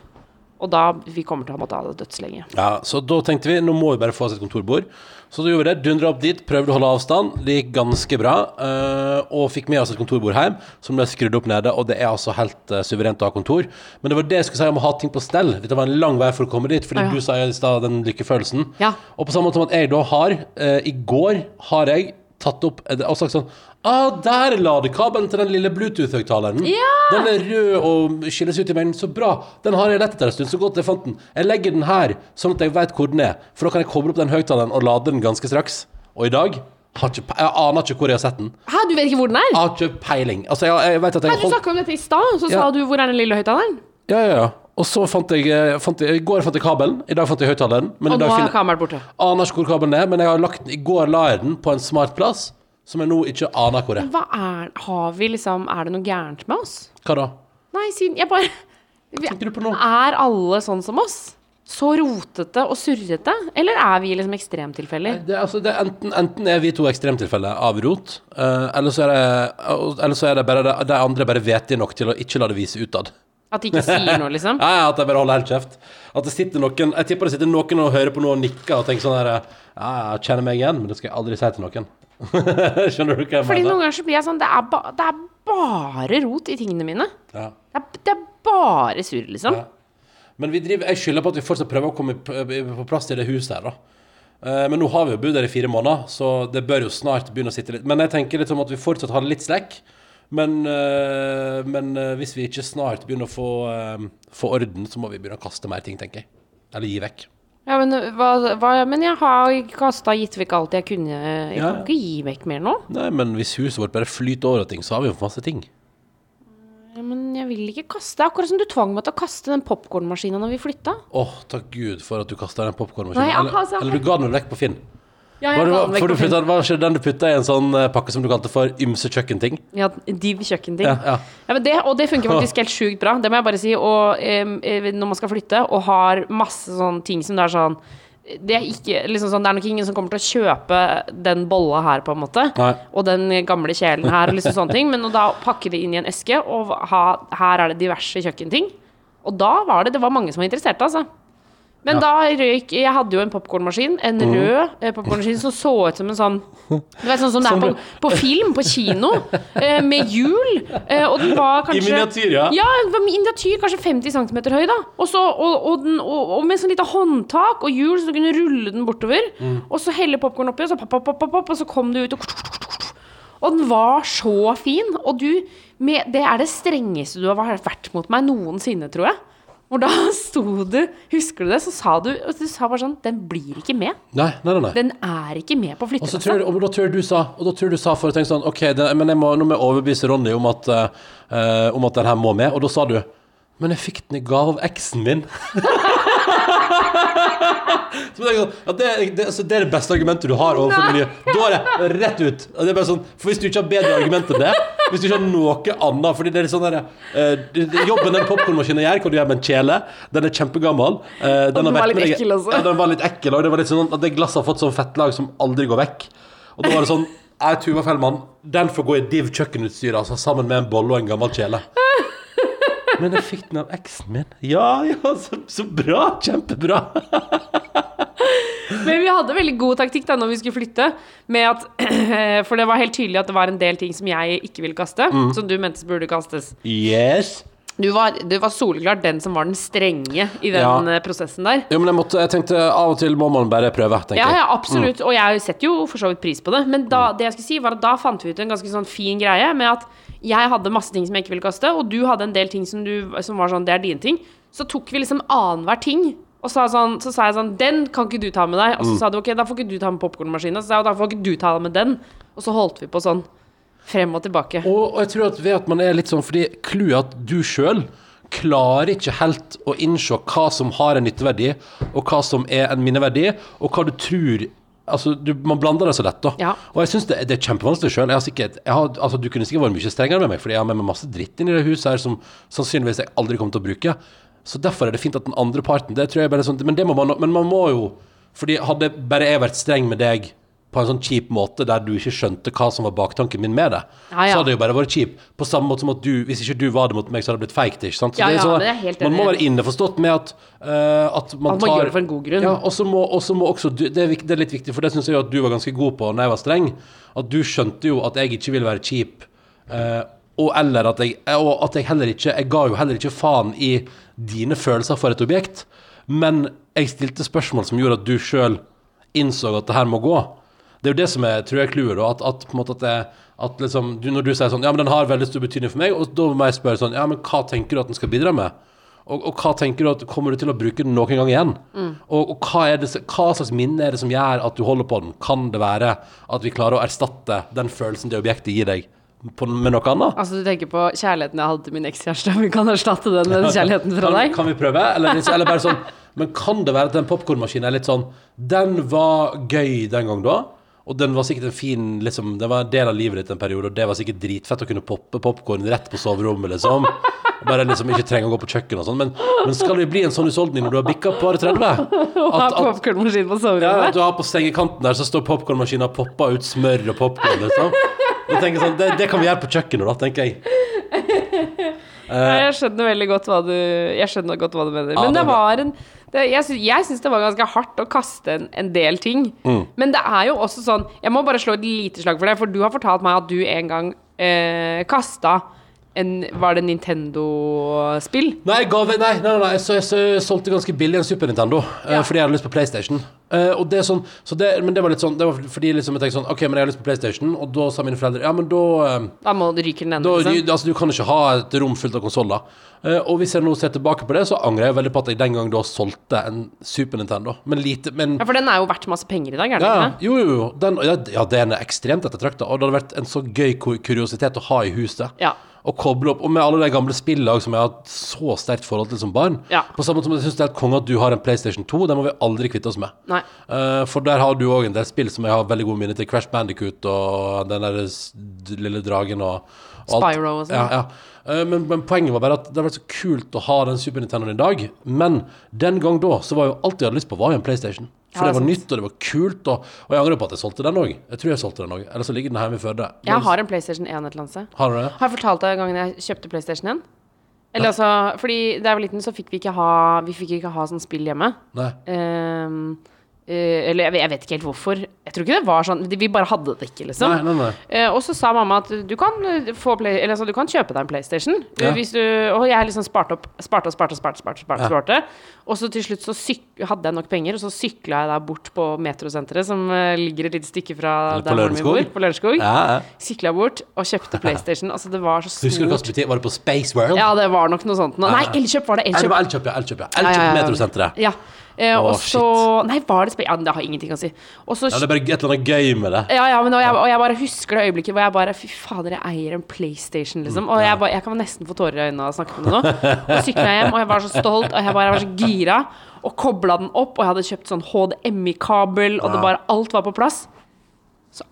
Og da vi kommer til å måtte ha det dødslenge. Ja, så da tenkte vi nå må vi bare få oss et kontorbord. Så da gjorde vi det. Dundra opp dit, prøvde å holde avstand. Det gikk ganske bra. eh, og fikk med oss et kontorbord hjem som ble skrudd opp nede. Og det er altså helt eh, suverent å ha kontor. Men det var det jeg skulle si om å ha ting på stell. Dette var en lang vei for å komme dit, fordi Ja, ja. du sa i stad den lykkefølelsen. Ja. Og på samme måte som at jeg da har eh, I går har jeg tatt opp eh, og sagt sånn Ah, der er ladekabelen til den lille Bluetooth-høyttaleren. Ja! Den er rød og skilles ut i mengden. Så bra. Den har jeg lett etter en stund. Så godt jeg fant den. Jeg legger den her, sånn at jeg vet hvor den er. For da kan jeg koble opp den høyttaleren og lade den ganske straks. Og i dag har ikke, Jeg aner ikke hvor jeg har sett den. Hæ, du vet ikke hvor den er? Jeg har ikke peiling. Altså, jeg, jeg vet at jeg Hæ, du snakka om dette i stad, så Ja. sa du 'hvor er den lille høyttaleren'? Ja, ja, ja. Og så fant jeg, fant jeg I går fant jeg kabelen. I dag fant jeg høyttaleren. Og nå er kameraet borte. Aner ikke hvor kabelen er, men jeg har lagt den, i går la jeg den på en smart plass. som jeg nå ikke aner hvor er. Hva er Har vi liksom Er det noe gærent med oss? Hva da? Nei, siden Jeg bare tenker du på nå? Er alle sånn som oss? Så rotete og surrete? Eller er vi liksom ekstremtilfeller? Det, altså, det enten, enten er vi to ekstremtilfeller av rot, uh, eller, så er det, eller så er det bare det, de andre bare vetige nok til å ikke la det vise utad. At de ikke sier noe, liksom? Ja, ja, at jeg bare holder helt kjeft. At det sitter noen Jeg tipper det sitter noen og hører på noe og nikker og tenker sånn her Ja, jeg kjenner meg igjen, men det skal jeg aldri si til noen. Skjønner du hva jeg Fordi mener? noen ganger så blir jeg sånn Det er, ba, det er bare rot i tingene mine. Ja. Det er, det er bare surr, liksom. Ja. Men vi driver, jeg skylder på at vi fortsatt prøver å komme på, plass til det huset her, da. Eh, Men nå har vi jo bodd der i fire måneder, så det bør jo snart begynne å sitte litt Men jeg tenker litt sånn at vi fortsatt har litt slekk. Men, eh, men eh, hvis vi ikke snart begynner å få, eh, få orden, så må vi begynne å kaste mer ting, tenker jeg. Eller gi vekk. Ja, men, hva, hva, men jeg har kasta gitt vekk alt jeg kunne. Jeg Ja. kan ikke gi vekk mer nå. Nei, men hvis huset vårt bare flyter over av ting, så har vi jo masse ting. Ja, men jeg vil ikke kaste. Det er Akkurat som du tvang meg til å kaste den popkornmaskina når vi flytta. Åh, takk Gud for at du kasta den popkornmaskinen. Eller, altså- eller du ga den vekk på Finn. Ja, Var det, ga den vekk for du på var ikke den du putta i en sånn eh, pakke som du kalte for ymse kjøkkenting? Ja, div kjøkkenting. Ja, ja. Ja, men det, og det funker faktisk helt sjukt bra. Det må jeg bare si. Og em, eh, når man skal flytte og har masse sånne ting som det er sånn det er, ikke, liksom sånn, det er nok ingen som kommer til å kjøpe den bolla her, på en måte. Nei. Og den gamle kjelen her, og liksom sånne ting. Men å da pakke det inn i en eske, og ha, her er det diverse kjøkkenting. Og da var det Det var mange som var interessert, altså. Men Ja. da røyk Jeg hadde jo en popkornmaskin. En rød eh, popkornmaskin som så ut som en sånn Du vet sånn som det er på, på film, på kino, eh, med hjul. Eh, og den var kanskje miniatyr, ja. Ja, den var miniatyr, kanskje 50 cm høy, da. Og, så, og, og, den, og, og med sånn lite håndtak og hjul, så du kunne rulle den bortover. Mm. Og så helle popkorn oppi, og så pop, pop, pop, pop, og så kom du ut, og Og den var så fin. Og du med, Det er det strengeste du har vært mot meg noensinne, tror jeg. Hvor da sto du Husker du det? Så sa du Du sa bare sånn Den blir ikke med. Nei, nei, nei. Den er ikke med på Og tror og da tror du sa Og da tror du sa for å tenke sånn Ok, det, men jeg må, nå må jeg overbevise Ronny om at uh, Om at den her må med Og da sa du Men jeg fikk den i gave av eksen min sånn, ja, det, det, altså, det er det beste argumentet du har overfor miljøet. Da er det rett ut det sånn For hvis du ikke har bedre argument enn det Hvis du ikke har noe annet Fordi det er sånn der eh, Jobben den popcornmaskinen gjør kan du gjøre med en kjele Den er kjempegammel eh, den, den var litt med ekkel også. Ja, den var litt ekkel Og det var litt sånn at det glasset har fått sånn fettlag Som aldri går vekk Og da var det sånn Jeg, Tuva Fellmann, den får gå i div kjøkkenutstyr, altså, sammen med en bolle og en gammel kjele. Men jeg fikk den av eksen min. Ja, ja, så, så bra. Kjempebra. Men vi hadde veldig god taktikk da når vi skulle flytte. Med at, for det var helt tydelig at det var en del ting som jeg ikke ville kaste. Mm. Som du mente burde kastes. Yes. Du var, du var soleklart den som var den strenge i den Ja. eh, prosessen der. Jo, men jeg, måtte, jeg tenkte av og til må man bare prøve, tenker Ja, jeg. ja, absolutt. Og jeg setter jo for så vidt pris på det. Men da, det jeg skulle si var at da fant vi ut en ganske sånn fin greie med at jeg hadde masse ting som jeg ikke ville kaste, og du hadde en del ting som, du, som var sånn Det er dine ting. Så tok vi liksom annenhver ting. Og sa sånn, så sa jeg sånn Den kan ikke du ta med deg. Og så sa du ok, da får ikke du ta med popkornmaskina. Så sa jeg da får ikke du ta med den. Og så holdt vi på sånn frem og tilbake. Og, og jeg tror at ved at man er litt sånn Fordi clouet at du sjøl klarer ikke helt å innse hva som har en nytteverdi, og hva som er en minneverdi, og hva du tror Altså, du, Man blander det så lett, da. Ja. Og jeg syns det, det er kjempevanskelig sjøl. Altså, du kunne sikkert vært mye strengere med meg, fordi jeg har med meg masse dritt inn i det huset her som sannsynligvis jeg aldri kommer til å bruke. Så derfor er det fint at den andre parten Det tror jeg bare er sånn Men det må man Men man må jo Fordi hadde bare jeg vært streng med deg på en sånn kjip måte der du ikke skjønte hva som var baktanken min med det, Ja, ja. så hadde det jo bare vært kjip. På samme måte som at du, hvis ikke du var det mot meg, så hadde det blitt feigt. Ikke sant? Så Ja, sånn, man må være innforstått med at, uh, at man At man gjør det for en god grunn. Ja, og så må, må også du, det, er, det er litt viktig, for det syns jeg jo at du var ganske god på når jeg var streng. At du skjønte jo at jeg ikke ville være kjip. Uh, og eller at jeg, og at jeg heller ikke Jeg ga jo heller ikke faen i dine følelser for et objekt. Men jeg stilte spørsmål som gjorde at du sjøl innså at det her må gå. Det er jo det som er, tror jeg, clouet. At, at, på en måte at, det, at liksom, du, når du sier sånn Ja, men den har veldig stor betydning for meg, og da må jeg spørre sånn Ja, men hva tenker du at den skal bidra med? Og, og hva tenker du at Kommer du til å bruke den noen gang igjen? Og, og hva, det, hva slags minne er det som gjør at du holder på den? Kan det være at vi klarer å erstatte den følelsen det objektet gir deg, på, med noe annet? Altså, du tenker på kjærligheten jeg hadde til min ekskjæreste. Vi kan erstatte den med den kjærligheten fra deg. Kan vi prøve? Eller, eller bare sånn Men kan det være at den popkornmaskinen er litt sånn Den var gøy den gang da, Og den var sikkert en fin liksom, Det var en del av livet ditt en periode, og det var sikkert dritfett å kunne poppe popkorn rett på soverommet, liksom. Bare liksom ikke trenger å gå på kjøkkenet og sånn. Men, men skal det bli en sånn husholdning når du har bikka par 30? At, at, popkornmaskin på ja, at soverommet. du har på sengekanten der, så står popkornmaskinen og popper ut smør og popkorn, liksom. Jeg tenker sånn, det, det kan vi gjøre på kjøkkenet, da, tenker jeg. Ja, jeg skjønner veldig godt hva du Jeg skjønner godt hva du mener. Ja, Men det det var en det, Jeg sy, jeg syns det var ganske hardt å kaste en, en del ting. Mm. Men det er jo også sånn Jeg må bare slå et lite slag for det, for du har fortalt meg at du en gang eh, kasta en Var det Nintendo-spill? Nei, jeg nei, nei, nei, nei så jeg, så jeg solgte ganske billig en Super Nintendo eh, Ja. fordi jeg hadde lyst på PlayStation. Uh, det sånn, så det, men det var litt sånn Det var fordi liksom jeg tenkte sånn OK, men jeg har lyst på PlayStation, og da sa mine foreldre Ja, men da uh, Da må du ryke den ene, liksom. altså, Du kan ikke ha et rom fullt av konsoller. Uh, og hvis jeg nå ser tilbake på det, så angrer jeg veldig på at jeg den gang da solgte en Super Nintendo. Men lite Men Ja, for den er jo verdt masse penger i dag, er den ja, ikke jo, jo, jo. Den, ja, ja, den er ekstremt ettertrakta, og det hadde vært en så gøy kuriositet å ha i huset. Ja. Å koble opp, og med alle de gamle spillene som jeg har hatt så sterkt forhold til som barn. Ja. På samme måte som jeg syns det er helt konge at du har en PlayStation 2. Den må vi aldri kvitte oss med. Eh, for der har du òg en del spill som jeg har veldig gode minner til. Crash Bandicoot og den der lille dragen og. Spyro og sånn. Ja, ja. Eh, men, men poenget var bare at det var så kult å ha den Super Nintendoen i dag. Men den gang da så var jo alt jeg hadde lyst på, var jo en PlayStation. For Ja, det var sant. nytt, og det var kult. Og, og jeg angrer på at jeg solgte den òg. Jeg tror jeg solgte den òg. Eller så ligger den hjemme i Førde. Jeg har en PlayStation 1 et eller annet sted. Har du det? Har jeg fortalt deg gangen jeg kjøpte PlayStation 1? Eller altså, fordi da jeg var liten, så fikk vi ikke ha Vi fikk ikke ha sånn spill hjemme. Nei. Eh, eller jeg, vet- ikke helt hvorfor. Jeg tror ikke det var sånn Vi bare hadde det ikke, liksom. Nei, nei, nei. Eh, og så sa mamma at du kan, eh, få play, eller, altså, du kan kjøpe deg en PlayStation. eh, Ja. Du, og jeg liksom sparte opp Sparte og sparte og sparte. sparte, sparte, Ja. Og så til slutt så syk, hadde jeg nok penger, og så sykla jeg da bort på Metrosenteret, som eh, ligger et lite stykke fra der moren min bor. På Lørenskog. Ja. Sykla bort og kjøpte PlayStation. Altså, det var så Husker du hva som? Var det på Space World? Ja, det var nok noe sånt. Nei, Elkjøp var det. Elkjøp. Elkjøp, ja. Elkjøp, ja. Elkjøp ja. Metrosenteret. Ja. Eh, og så Nei, var det spe... Ja, det har ingenting å si. Også, Ja, det er bare et eller annet gøy med det. Ja, ja, men og jeg, og jeg bare husker det øyeblikket hvor jeg bare Fy fader, jeg eier en PlayStation, liksom. Og jeg, bare, jeg kan nesten få tårer i øynene av å snakke om det nå. Og sykla hjem, og jeg var så stolt, og jeg bare var så gira. Og kobla den opp, og jeg hadde kjøpt sånn HDMI-kabel, og det bare Alt var på plass. Så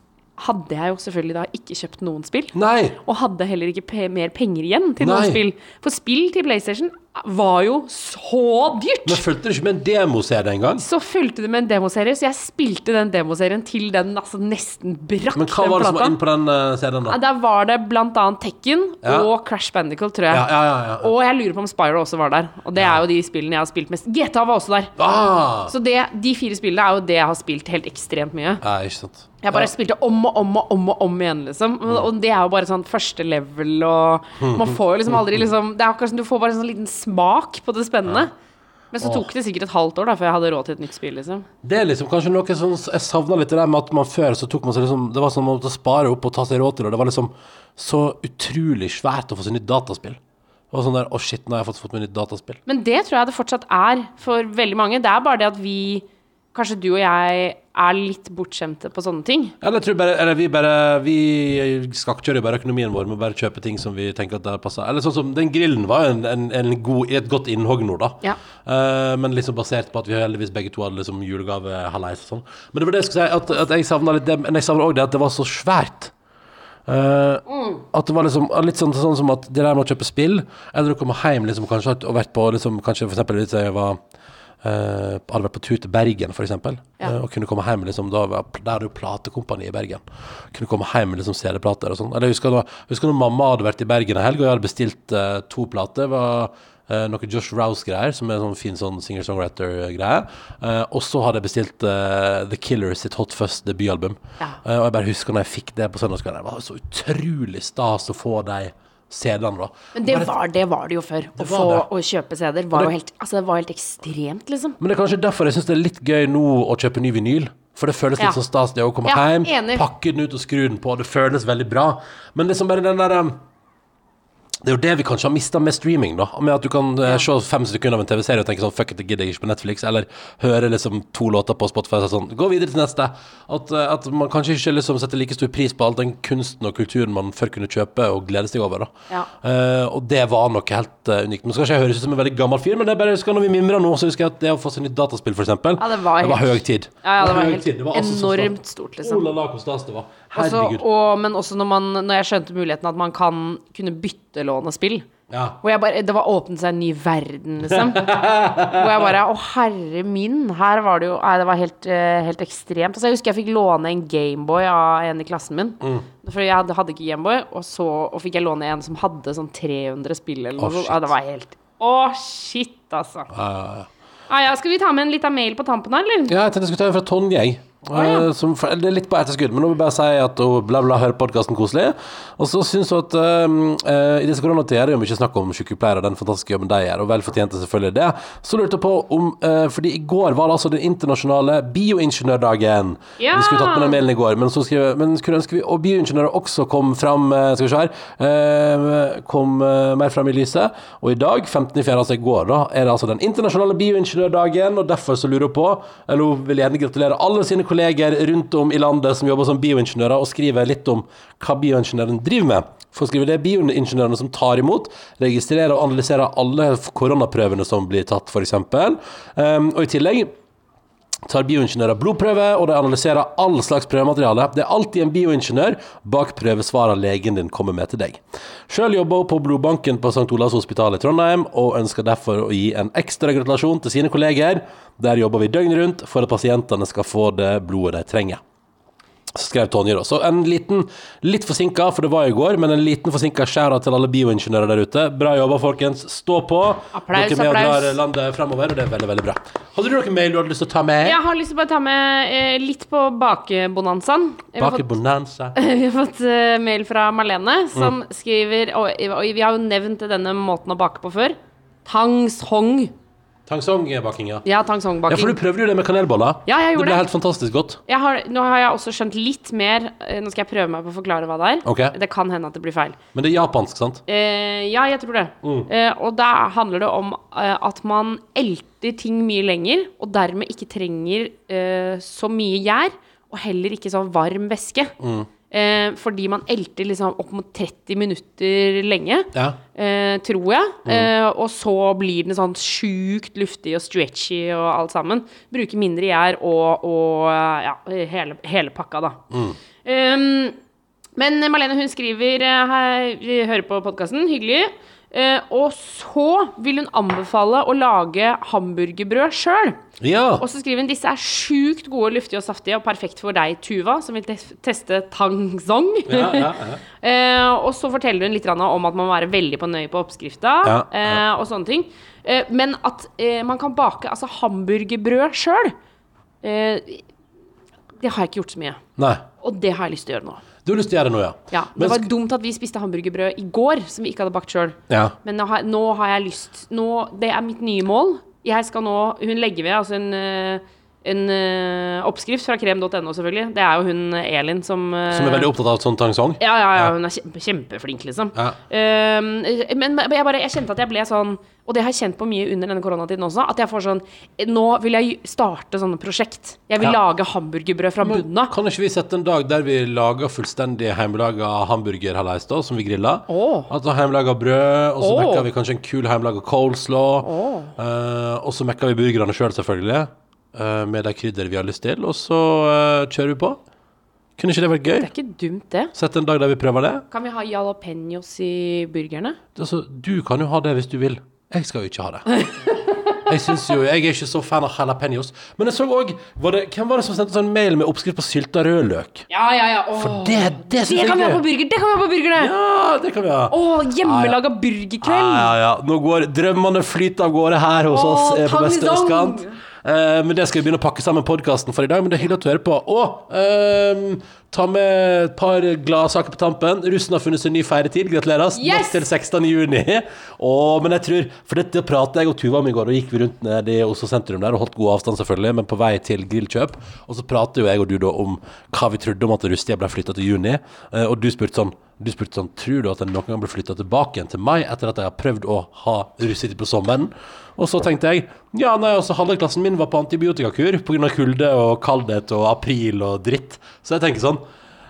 hadde jeg jo selvfølgelig da ikke kjøpt noen spill. Nei! Og hadde heller ikke mer penger igjen til Nei. noen spill. For spill til PlayStation var jo så dyrt! Men fulgte du ikke med en demoserie engang? Så fulgte det med en demoserie, så jeg spilte den demoserien til den altså nesten brakk Men hva var det som var inne på den uh, serien, Ja, da? Der var det blant annet Tekken Ja. og Crash Bandicoot, tror jeg. Ja, ja, ja. ja. Og jeg lurer på om Spyro også var der. Og det er jo de spillene jeg har spilt mest. GTA var også der. Ah! Så det, de fire spillene er jo det jeg har spilt helt ekstremt mye. Ja, ikke sant. Jeg bare spilte om og om og om og om igjen, liksom. Mm. Og, og det er jo bare sånn første level, og man får jo liksom aldri liksom Det er akkurat som du får bare en sånn liten smak på det spennende. Men så tok det sikkert et halvt år da før jeg hadde råd til et nytt spill, liksom. Det er liksom kanskje noe sånn Jeg savna litt det der med at man før så tok man seg liksom Det var sånn man måtte spare opp og ta seg råd til, og det var liksom så utrolig svært å få seg nytt dataspill. Det var sånn der Å, shit, nå har jeg fått, fått meg nytt dataspill. Men det tror jeg det fortsatt er for veldig mange. Det er bare det at vi, kanskje du og jeg, er litt bortskjemte på sånne ting. Eller, bare, eller vi bare Vi skakkjører bare økonomien vår med å bare kjøpe ting som vi tenker at det passer. Eller sånn som Den grillen var jo en, en, en god, et godt innhogg nå, da. Ja. Uh, men liksom basert på at vi heldigvis begge to hadde liksom julegave halvveis og sånn. Men det var det jeg skulle si, at, at jeg savna litt det. Men jeg savna òg det at det var så svært. Eh, At det var liksom litt sånn, sånn som at det der med å kjøpe spill, eller å komme hjem liksom, kanskje, og vært på liksom, Kanskje for eksempel hvis jeg var eh, hadde vært på tur til Bergen, eksempel, Ja. uh, og kunne komme hjem liksom, da Der er jo platekompani i Bergen. Kunne komme hjem med liksom CD-plater og sånn. Eller jeg husker, da, jeg husker når mamma hadde vært i Bergen en helg, og jeg hadde bestilt uh, to plater. Var uh, noe Josh Rouse-greier, som er en sånn fin sånn singer-songwriter-greie. Og så hadde jeg bestilt The Killers sitt Hot Fuzz debutalbum. Ja. Og jeg bare husker når jeg fikk det på søndagskvelden, det var så utrolig stas å få de CD-ene, da. Men det Bare- var det, var det jo før. Å var få det. å kjøpe CD-er var det- jo helt Altså, det var helt ekstremt, liksom. Men det er kanskje derfor jeg syns det er litt gøy nå å kjøpe ny vinyl. For det føles litt Ja. som stas det å komme Ja, hjem, enig. pakke den ut og skru den på. Det føles veldig bra. Men liksom bare den der um, det er jo det vi kanskje har mista med streaming, da. Med at du kan eh, se fem sekunder av en TV-serie og tenke sånn Fuck it, det gidder jeg ikke på Netflix. Eller høre liksom to låter på Spotify og sånn Gå videre til neste. At, eh, at man kanskje ikke liksom setter like stor pris på all den kunsten og kulturen man før kunne kjøpe og glede seg over. da Ja. Uh, Og det var noe helt unikt. Nå skal ikke jeg høres ut som en veldig gammel fyr, men det er bare husker når vi mimrer nå, så husker jeg at det å få seg nytt dataspill, for eksempel, Ja, det var helt- høy tid. Ja, ja, det var helt. Det var altså så enormt stort, liksom. Oh la la, hvor stas det var. Også, og, men også når, man, når jeg skjønte muligheten at man kan kunne byttelåne spill. Ja. Hvor jeg bare, det var åpnet seg en ny verden, liksom. Hvor jeg bare Å, herre min! Her var det jo Nei, det var helt, eh, helt ekstremt. Altså, jeg husker jeg fikk låne en Gameboy av en i klassen min. Mm. For jeg hadde, hadde ikke Gameboy, og så og fikk jeg låne en som hadde sånn 300 spill eller noe shit. Ja, det var helt Å, shit, altså. Ja. Ah, ja, skal vi ta med en liten mail på tampen her, eller? Ja, jeg tenkte jeg skulle ta en fra Tonje. jeg. Ja. uh, som, det er litt på etterskudd, men nå vil jeg bare si at hun bla, bla, hører podkasten koselig. Og så syns hun at uh, uh, i disse koronatider er det jo mye snakk om sykepleiere og den fantastiske jobben de gjør, og vel fortjente selvfølgelig det. Så lurte jeg på om eh, Fordi i går var det altså den internasjonale bioingeniørdagen. Ja! Vi skulle tatt med den mailen i går, men så skriver, men skulle ønske vi Og bioingeniører også kom fram Skal vi se her. kom mer fram i lyset. Og i dag, 15.4., altså i går, da, er det altså den internasjonale bioingeniørdagen, og derfor så lurer hun på Eller hun vil gjerne gratulere alle sine kolleger rundt om i landet som jobber som bioingeniører, og skriver litt om hva bioingeniøren driver med. For å skrive det er bioingeniørene som tar imot, registrerer og analyserer alle koronaprøvene som blir tatt, f.eks. Um, og i tillegg tar bioingeniører blodprøve, og de analyserer all slags prøvemateriale. Det er alltid en bioingeniør bak prøvesvarene legen din kommer med til deg. Sjøl jobber hun på blodbanken på St. Olavs hospital i Trondheim, og ønsker derfor å gi en ekstra gratulasjon til sine kolleger. Der jobber vi døgnet rundt for at pasientene skal få det blodet de trenger. Så skrev Tonje da. Så en liten, litt forsinka, for det var i går, men en liten forsinka skjæra til alle bioingeniører der ute. Bra jobba, folkens. Stå på. Applaus, Dere er med applaus. drar landet fremover, og det er veldig, veldig bra. Hadde du noen mail du hadde lyst til å ta med? Jeg har lyst til å bare ta med eh, litt på bakebonanzaen. Vi har Bak fått- Vi har fått eh, mail fra Marlene, som Mm. skriver og, og vi har jo nevnt denne måten å bake på før. Tangsong. Tangsong-baking, ja. tangsongbaking. Ja, for du prøvde jo det med kanelboller. Ja, jeg gjorde det ble det. helt fantastisk godt. Har, nå har jeg også skjønt litt mer. eh, Nå skal jeg prøve meg på å forklare hva det er. Ok. Det kan hende at det blir feil. Men det er japansk, sant? Eh, ja, jeg tror det. Mm. Eh, og da handler det om eh, at man elter ting mye lenger, og dermed ikke trenger eh, så mye gjær, og heller ikke så varm væske. Mm. Eh, fordi man elter liksom opp mot 30 minutter lenge, Ja. eh, tror jeg. Mm. Eh, og så blir den sånn sjukt luftig og stretchy og alt sammen. Bruker mindre gjær og, og eh, ja, hele, hele pakka, da. Mm. Um, men Marlene hun skriver eh, her, vi hører på podkasten, hyggelig. Eh, og så vil hun anbefale å lage hamburgerbrød sjøl. Ja. Og så skriver hun disse er sjukt gode, luftige og saftige og perfekt for deg, Tuva, som vil tes- teste tangsong. Ja, ja, ja. Eh, og så forteller hun litt om at man må være veldig på nøye på oppskrifta. Eh, og sånne ting. Eh, men at eh, man kan bake altså hamburgerbrød sjøl, eh, det har jeg ikke gjort så mye. Nei. Og det har jeg lyst til å gjøre nå. Du har lyst til å gjøre det nå, ja? Ja, Det Men var dumt at vi spiste hamburgerbrød i går, som vi ikke hadde bakt sjøl. Ja. Men nå har, nå har jeg lyst nå, Det er mitt nye mål. Jeg skal nå Hun legger ved altså en, eh, en uh, oppskrift fra krem.no, selvfølgelig. Det er jo hun eh, Elin som uh, Som er veldig opptatt av sånn tangsong? ja, ja, ja, hun er kjempe, kjempeflink, liksom. Ja. Um, men jeg, bare, jeg kjente at jeg ble sånn Og det har jeg kjent på mye under denne koronatiden også. At jeg får sånn Nå vil jeg starte sånne prosjekt. Jeg vil Ja. lage hamburgerbrød fra bunnen av. Kan ikke vi sette en dag der vi lager fullstendig hjemmelaga hamburgerhallais, da, som vi griller? Oh. Altså hjemmelaga brød, og så oh. mekker vi kanskje en kul hjemmelaga coleslaw. Eh, og så mekker vi burgerne sjøl, selv, selvfølgelig, med de krydder vi har lyst til. Og så eh, kjører vi på. Kunne ikke det vært gøy? Det er ikke dumt, det. Sett en dag der vi prøver det. Kan vi ha jalapeños i burgerne? Altså, du kan jo ha det hvis du vil. Jeg skal jo ikke ha det. Jeg synes jo, jeg er ikke så fan av jalapeños. Men jeg så òg Hvem var det som sendte sånn mail med oppskrift på sylta rødløk? Ja, ja, ja. Åh. For det, det syns jeg kan vi ha på burger! Det kan vi ha på burgerne! Ja, det kan vi ha. Å, hjemmelaga Ja, burgerkveld! ja, ja. Nå går drømmene flyter av gårde her hos Åh, oss eh, på beste østkant. Eh, men det skal vi begynne å pakke sammen podkasten for i dag. Men det er hyggelig at du hører på. Og uh, ta med et par gladsaker på tampen. Russen har funnet sin ny feiretid. Gratulerer. Yes! Natt til 16. juni. Åh, men jeg tror For dette pratet jeg og Tuva om i går, og gikk vi rundt ned i Oslo sentrum der og holdt god avstand, selvfølgelig, men på vei til grillkjøp. Og så prater jo jeg og du da om hva vi trodde om at Rustia ble flytta til juni, uh, og du spurte sånn Du spurte sånn Tror du at jeg noen gang blir flytta tilbake igjen til meg etter at jeg har prøvd å ha russetid på sommeren? Og så tenkte jeg ja, nei, altså halve klassen min var på antibiotikakur pga. kulde og kaldhet og april og dritt. Så jeg tenker sånn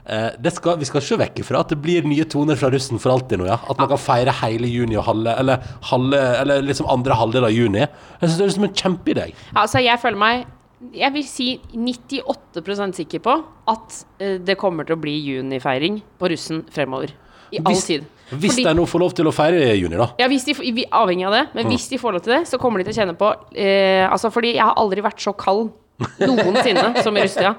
eh, skal, Vi skal ikke vekk ifra at det blir nye toner fra russen for alltid nå, ja. At man kan feire hele juni og halve Eller, halve, eller liksom andre halvdel av juni. Jeg syns det er liksom en kjempeidé. Altså, jeg føler meg jeg vil si 98% sikker på at eh, det kommer til å bli junifeiring på russen fremover. I all Hvis, tid. hvis Fordi- de nå får lov til å feire i juni, da. Ja, hvis de, vi, avhengig av det, men hvis de får lov til det, så kommer de til å kjenne på eh, Altså, fordi jeg har aldri vært så kald noensinne som i russetida.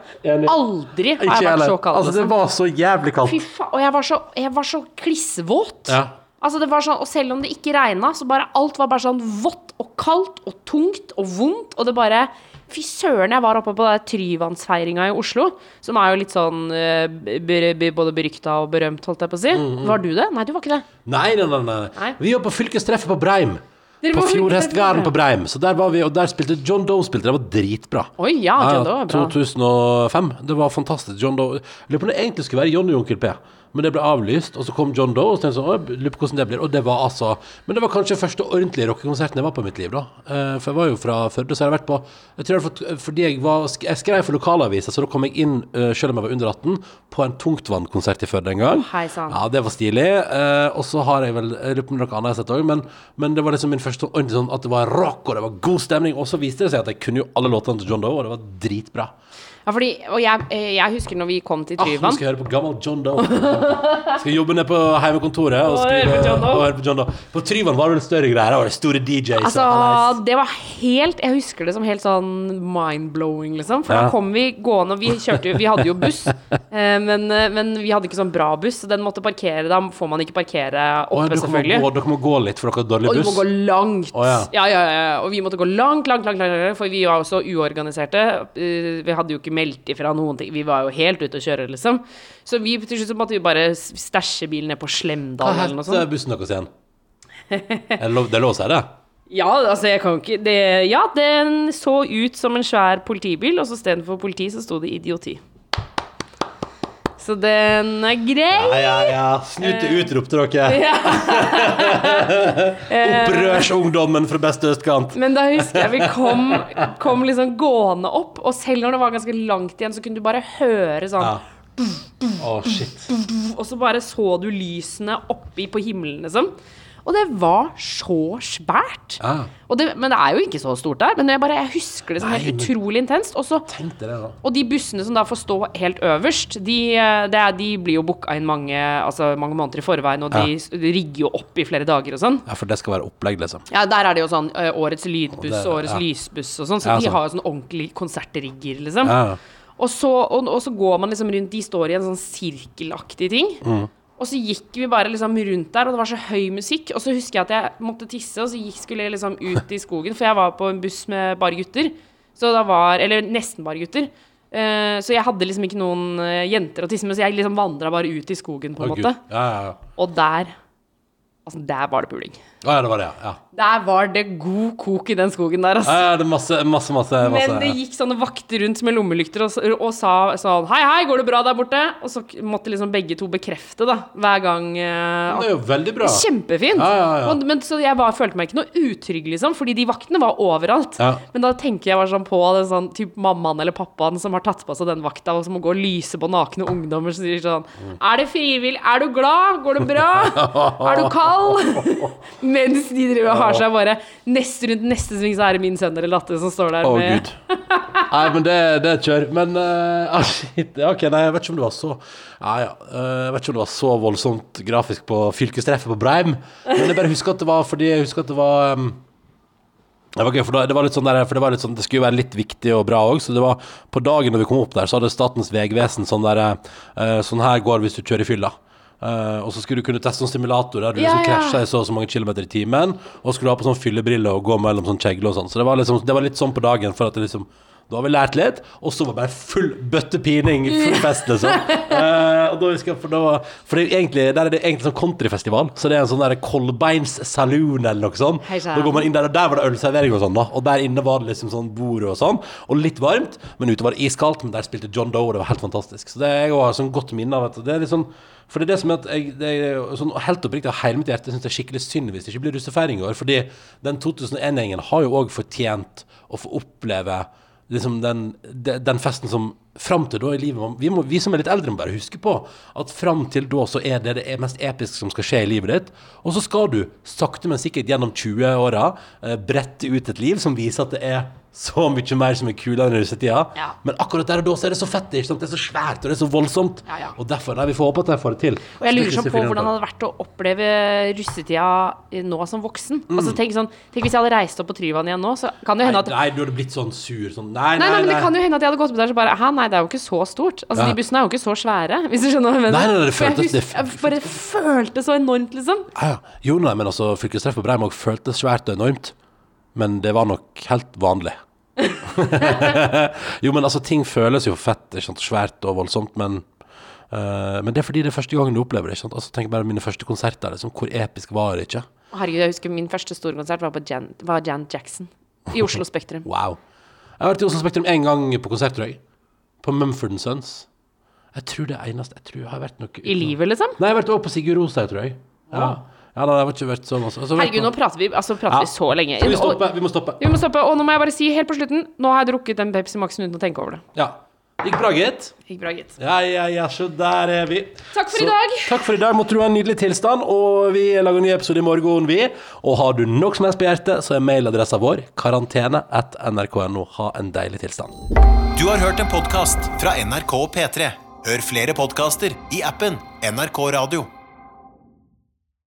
Aldri har jeg vært så kald. Altså, det var så jævlig kaldt. Fy faen. Og jeg var så, jeg var så klissvåt. Ja. Altså det var sånn, Og selv om det ikke regna, så bare alt var bare sånn vått og kaldt og tungt og vondt. Og det bare Fy søren, jeg var oppe på Tryvannsfeiringa i Oslo, som er jo litt sånn eh, både berykta og berømt, holdt jeg på å si. Var du det? Nei, du var ikke det. Nei, nei, nei, nei. Nei. Vi var på fylkestreffet på Breim. På Fjordhestgarden på Breim. Så der var vi, og der spilte John Doe spilte. Det var dritbra. Oi, ja, John Doe var bra. 2005. Det var fantastisk. John Doe lurer på om det egentlig skulle være Johnny og Onkel P. Men det ble avlyst, og så kom John Doe, og så tenkte jeg sånn, lurer på hvordan det blir. Og det var altså Men det var kanskje første ordentlige rockekonserten jeg var på i mitt liv, da. Eh, For jeg var jo fra Førde, så jeg har vært på Jeg tror jeg fått Fordi jeg var Jeg skrev for lokalavisa, så da kom jeg inn, eh, selv om jeg var under 18, på en tungtvannkonsert i Førde en gang. Hei sann. Ja, det var stilig. Eh, og så har jeg vel Jeg lurer på noe annet jeg har sett òg, men, men det var liksom min første ordentlig sånn at det var rock, og det var god stemning. Og så viste det seg at jeg kunne jo alle låtene til John Doe, og det var dritbra. Ja, fordi, og jeg, eh, jeg husker når vi kom til Tryvann Ah, nå skal jeg høre på gammel John Doe. Skal jobbe ned på heimekontoret og, Og skrive, høre på John Doe. og høre på John Doe. På Tryvann var det vel større greier. Det var det store DJs. Altså, det var helt Jeg husker det som helt sånn mind-blowing, liksom. For Ja. da kom vi gående, og vi kjørte jo Vi hadde jo buss, eh, men, eh, men vi hadde ikke sånn bra buss, så den måtte parkere. Da får man ikke parkere oppe, oh, selvfølgelig. gå, dere må gå litt, for dere har dårlig buss. Og du må gå langt. Oh, ja. ja. Ja, ja, Og vi måtte gå langt, langt, langt, langt, for vi var jo så uorganiserte. Vi hadde jo ikke meldt ifra noen ting. Vi var jo helt ute å kjøre, liksom. Så vi, til slutt måtte vi bare stæsje bilen ned på Slemdal eller noe sånt. Hva het bussen deres igjen? Det er lov å si det? Ja, altså, jeg kan ikke det, Ja, den så ut som en svær politibil, og så istedenfor politi så sto det idioti. Så den er grei. Ja, ja, ja. Snute utrop til dere. Opprørsungdommen fra beste østkant. Men da husker jeg vi kom, kom liksom gående opp, og selv når det var ganske langt igjen, så kunne du bare høre sånn Ja. Å, shit. Og så bare så du lysene oppi på himmelen, liksom. Og det var så svært. Ja. Det, men det er jo ikke så stort der. Men jeg, bare, jeg husker det som helt utrolig intenst. Og så det. Og de bussene som da får stå helt øverst, de, eh, det er, de blir jo booka inn mange, altså mange måneder i forveien, og de, s- de rigger jo opp i flere dager og sånn. Ja, for det skal være opplegg, liksom. Ja, der er det jo sånn eh, årets lydbuss Og årets ja. lysbuss og sånn, så Ja, de sånn. har jo sånn ordentlig konsertrigger, liksom. Ja. Og, så, og, og så går man liksom rundt, de står i en sånn sirkelaktig ting. Mm. Og så gikk vi bare liksom rundt der, og det var så høy musikk. Og så husker jeg at jeg måtte tisse, og så gikk, skulle jeg liksom ut i skogen, for jeg var på en buss med bare gutter. Så da var Eller nesten bare gutter. Uh, så jeg hadde liksom ikke noen uh, jenter å tisse med, så jeg liksom vandra bare ut i skogen, på en oh, måte. Ja, ja, ja. Og der Altså, der var det puling. Å, ja, det var det, ja. Der var det god kok i den skogen der, altså. Ja, ja, det er masse, masse, masse, masse Men det gikk sånne vakter rundt med lommelykter og, og sa sånn Hei, hei, går det bra der borte? Og så måtte liksom begge to bekrefte, da, hver gang uh, Det er jo veldig bra. Kjempefint. Ja, ja, ja. Og, men, så jeg var, følte meg ikke noe utrygg, liksom, fordi de vaktene var overalt. Ja. Men da tenker jeg bare sånn på den sånn, typ mammaen eller pappaen som har tatt på seg den vakta, og som må gå og lyse på nakne ungdommer som sier sånn. Er det frivillig? Er du glad? Går det bra? er du kald? Mens de driver og har seg bare Neste rundt neste sving så er det min sønn eller datter som står der Å, med gud. Nei, men det, det er kjør. Men shit. Ok, nei, jeg vet ikke om det var så Ja, ja. eh, jeg vet ikke om det var så voldsomt grafisk på fylkestreffet på Breim. Men jeg bare husker at det var fordi jeg husker at det var um, det var gøy, for da- det var litt sånn der, for det var litt sånn Det skulle jo være litt viktig og bra òg, så det var på dagen når vi kom opp der, så hadde Statens vegvesen sånn der uh, Sånn her går hvis du kjører i fylla. Eh, og så skulle du kunne teste en simulator der du Ja, liksom ja. krasja i så og så mange kilometer i timen, og skulle ha på sånn fyllebriller og gå mellom sånn kjegler og sånn. Så det var, liksom, det var litt sånn på dagen for at det liksom Da har vi lært litt, og så var det bare full bøttepining, full fest, liksom. uh, og da husker jeg, for, da, for det er egentlig, der er det egentlig sånn countryfestival, så det er en sånn der Kolbeins saloon eller noe sånt. Da går man inn der, og der var det ølservering og sånn, da. Og der inne var det liksom sånn bord og sånn, og litt varmt, men ute var det iskaldt, men der spilte John Doe, og det var helt fantastisk. Så det er jo sånn godt minne av at det er litt sånn for det er det som er at jeg, det er sånn helt oppriktig av hele mitt hjerte syns det er skikkelig synd hvis det ikke blir russefeiring i år. Fordi den 2001-gjengen har jo òg fortjent å få oppleve liksom den, den festen som fram til da i livet vi, må, vi som er litt eldre, må bare huske på at fram til da så er det det mest episke som skal skje i livet ditt. Og så skal du sakte, men sikkert gjennom 20-åra eh, brette ut et liv som viser at det er så mye mer som er kulere enn russetida. Ja. Men akkurat der og da så er det så fett. Det er så svært og det er så voldsomt. Ja, ja. Og derfor, nei, Vi får håpe at jeg får det til. Og jeg lurer Så sånn på hvordan det hadde vært å oppleve russetida nå som voksen. Mm. Altså tenk sånn Tenk hvis jeg hadde reist opp på Tryvann igjen nå, så kan det jo Nei, hende at nei, du hadde blitt sånn sur. Sånn, nei, Nei, nei, men det kan jo hende at jeg hadde gått opp der så bare Hæ, nei, det er jo ikke så stort. Altså, de bussene er jo ikke så svære, hvis du skjønner hva jeg mener. Nei, nei, nei, det føltes jeg Jeg bare følte så enormt, liksom. Ja, ja. Jo, nei, men altså, fylkestreff på Breimog føltes svært og enormt. Men det var nok helt vanlig. jo, men altså, ting føles jo fett, ikke sant? svært og voldsomt, men uh, Men det er fordi det er første gangen du opplever det. ikke sant? Altså, tenk bare mine første konserter. Liksom, hvor episk var det ikke? Herregud, jeg husker min første store konsert var på Jan, var Jan Jackson i Oslo Spektrum. Wow. Jeg har vært i Oslo Spektrum én gang på konsert, tror jeg. På Mumford Sons. Jeg tror det eneste Jeg tror jeg har vært noe I livet, liksom. Nei, jeg har vært også på Sigurd Rosa, tror jeg. Ja. Ja da, det har ikke vært så masse. Altså, Herregud, nå prater vi, altså, prater Ja. vi så lenge. Vi stoppe? Vi må stoppe. Vi må stoppe. Og nå må jeg bare si helt på slutten Nå har jeg drukket den Pepsi Max-en uten å tenke over det. Ja. Gikk bra, gitt. Gikk bra, gitt. Ja, ja, ja, så der er vi. Takk for Så, i dag. Takk for i dag. Måtte du ha en nydelig tilstand. Og vi lager en ny episode i morgen, vi. Og har du noe som helst på hjertet, så er mailadressa vår karantene at nrk.no. Ha en deilig tilstand. Du har hørt en podkast fra NRK og P3. Hør flere podkaster i appen NRK Radio.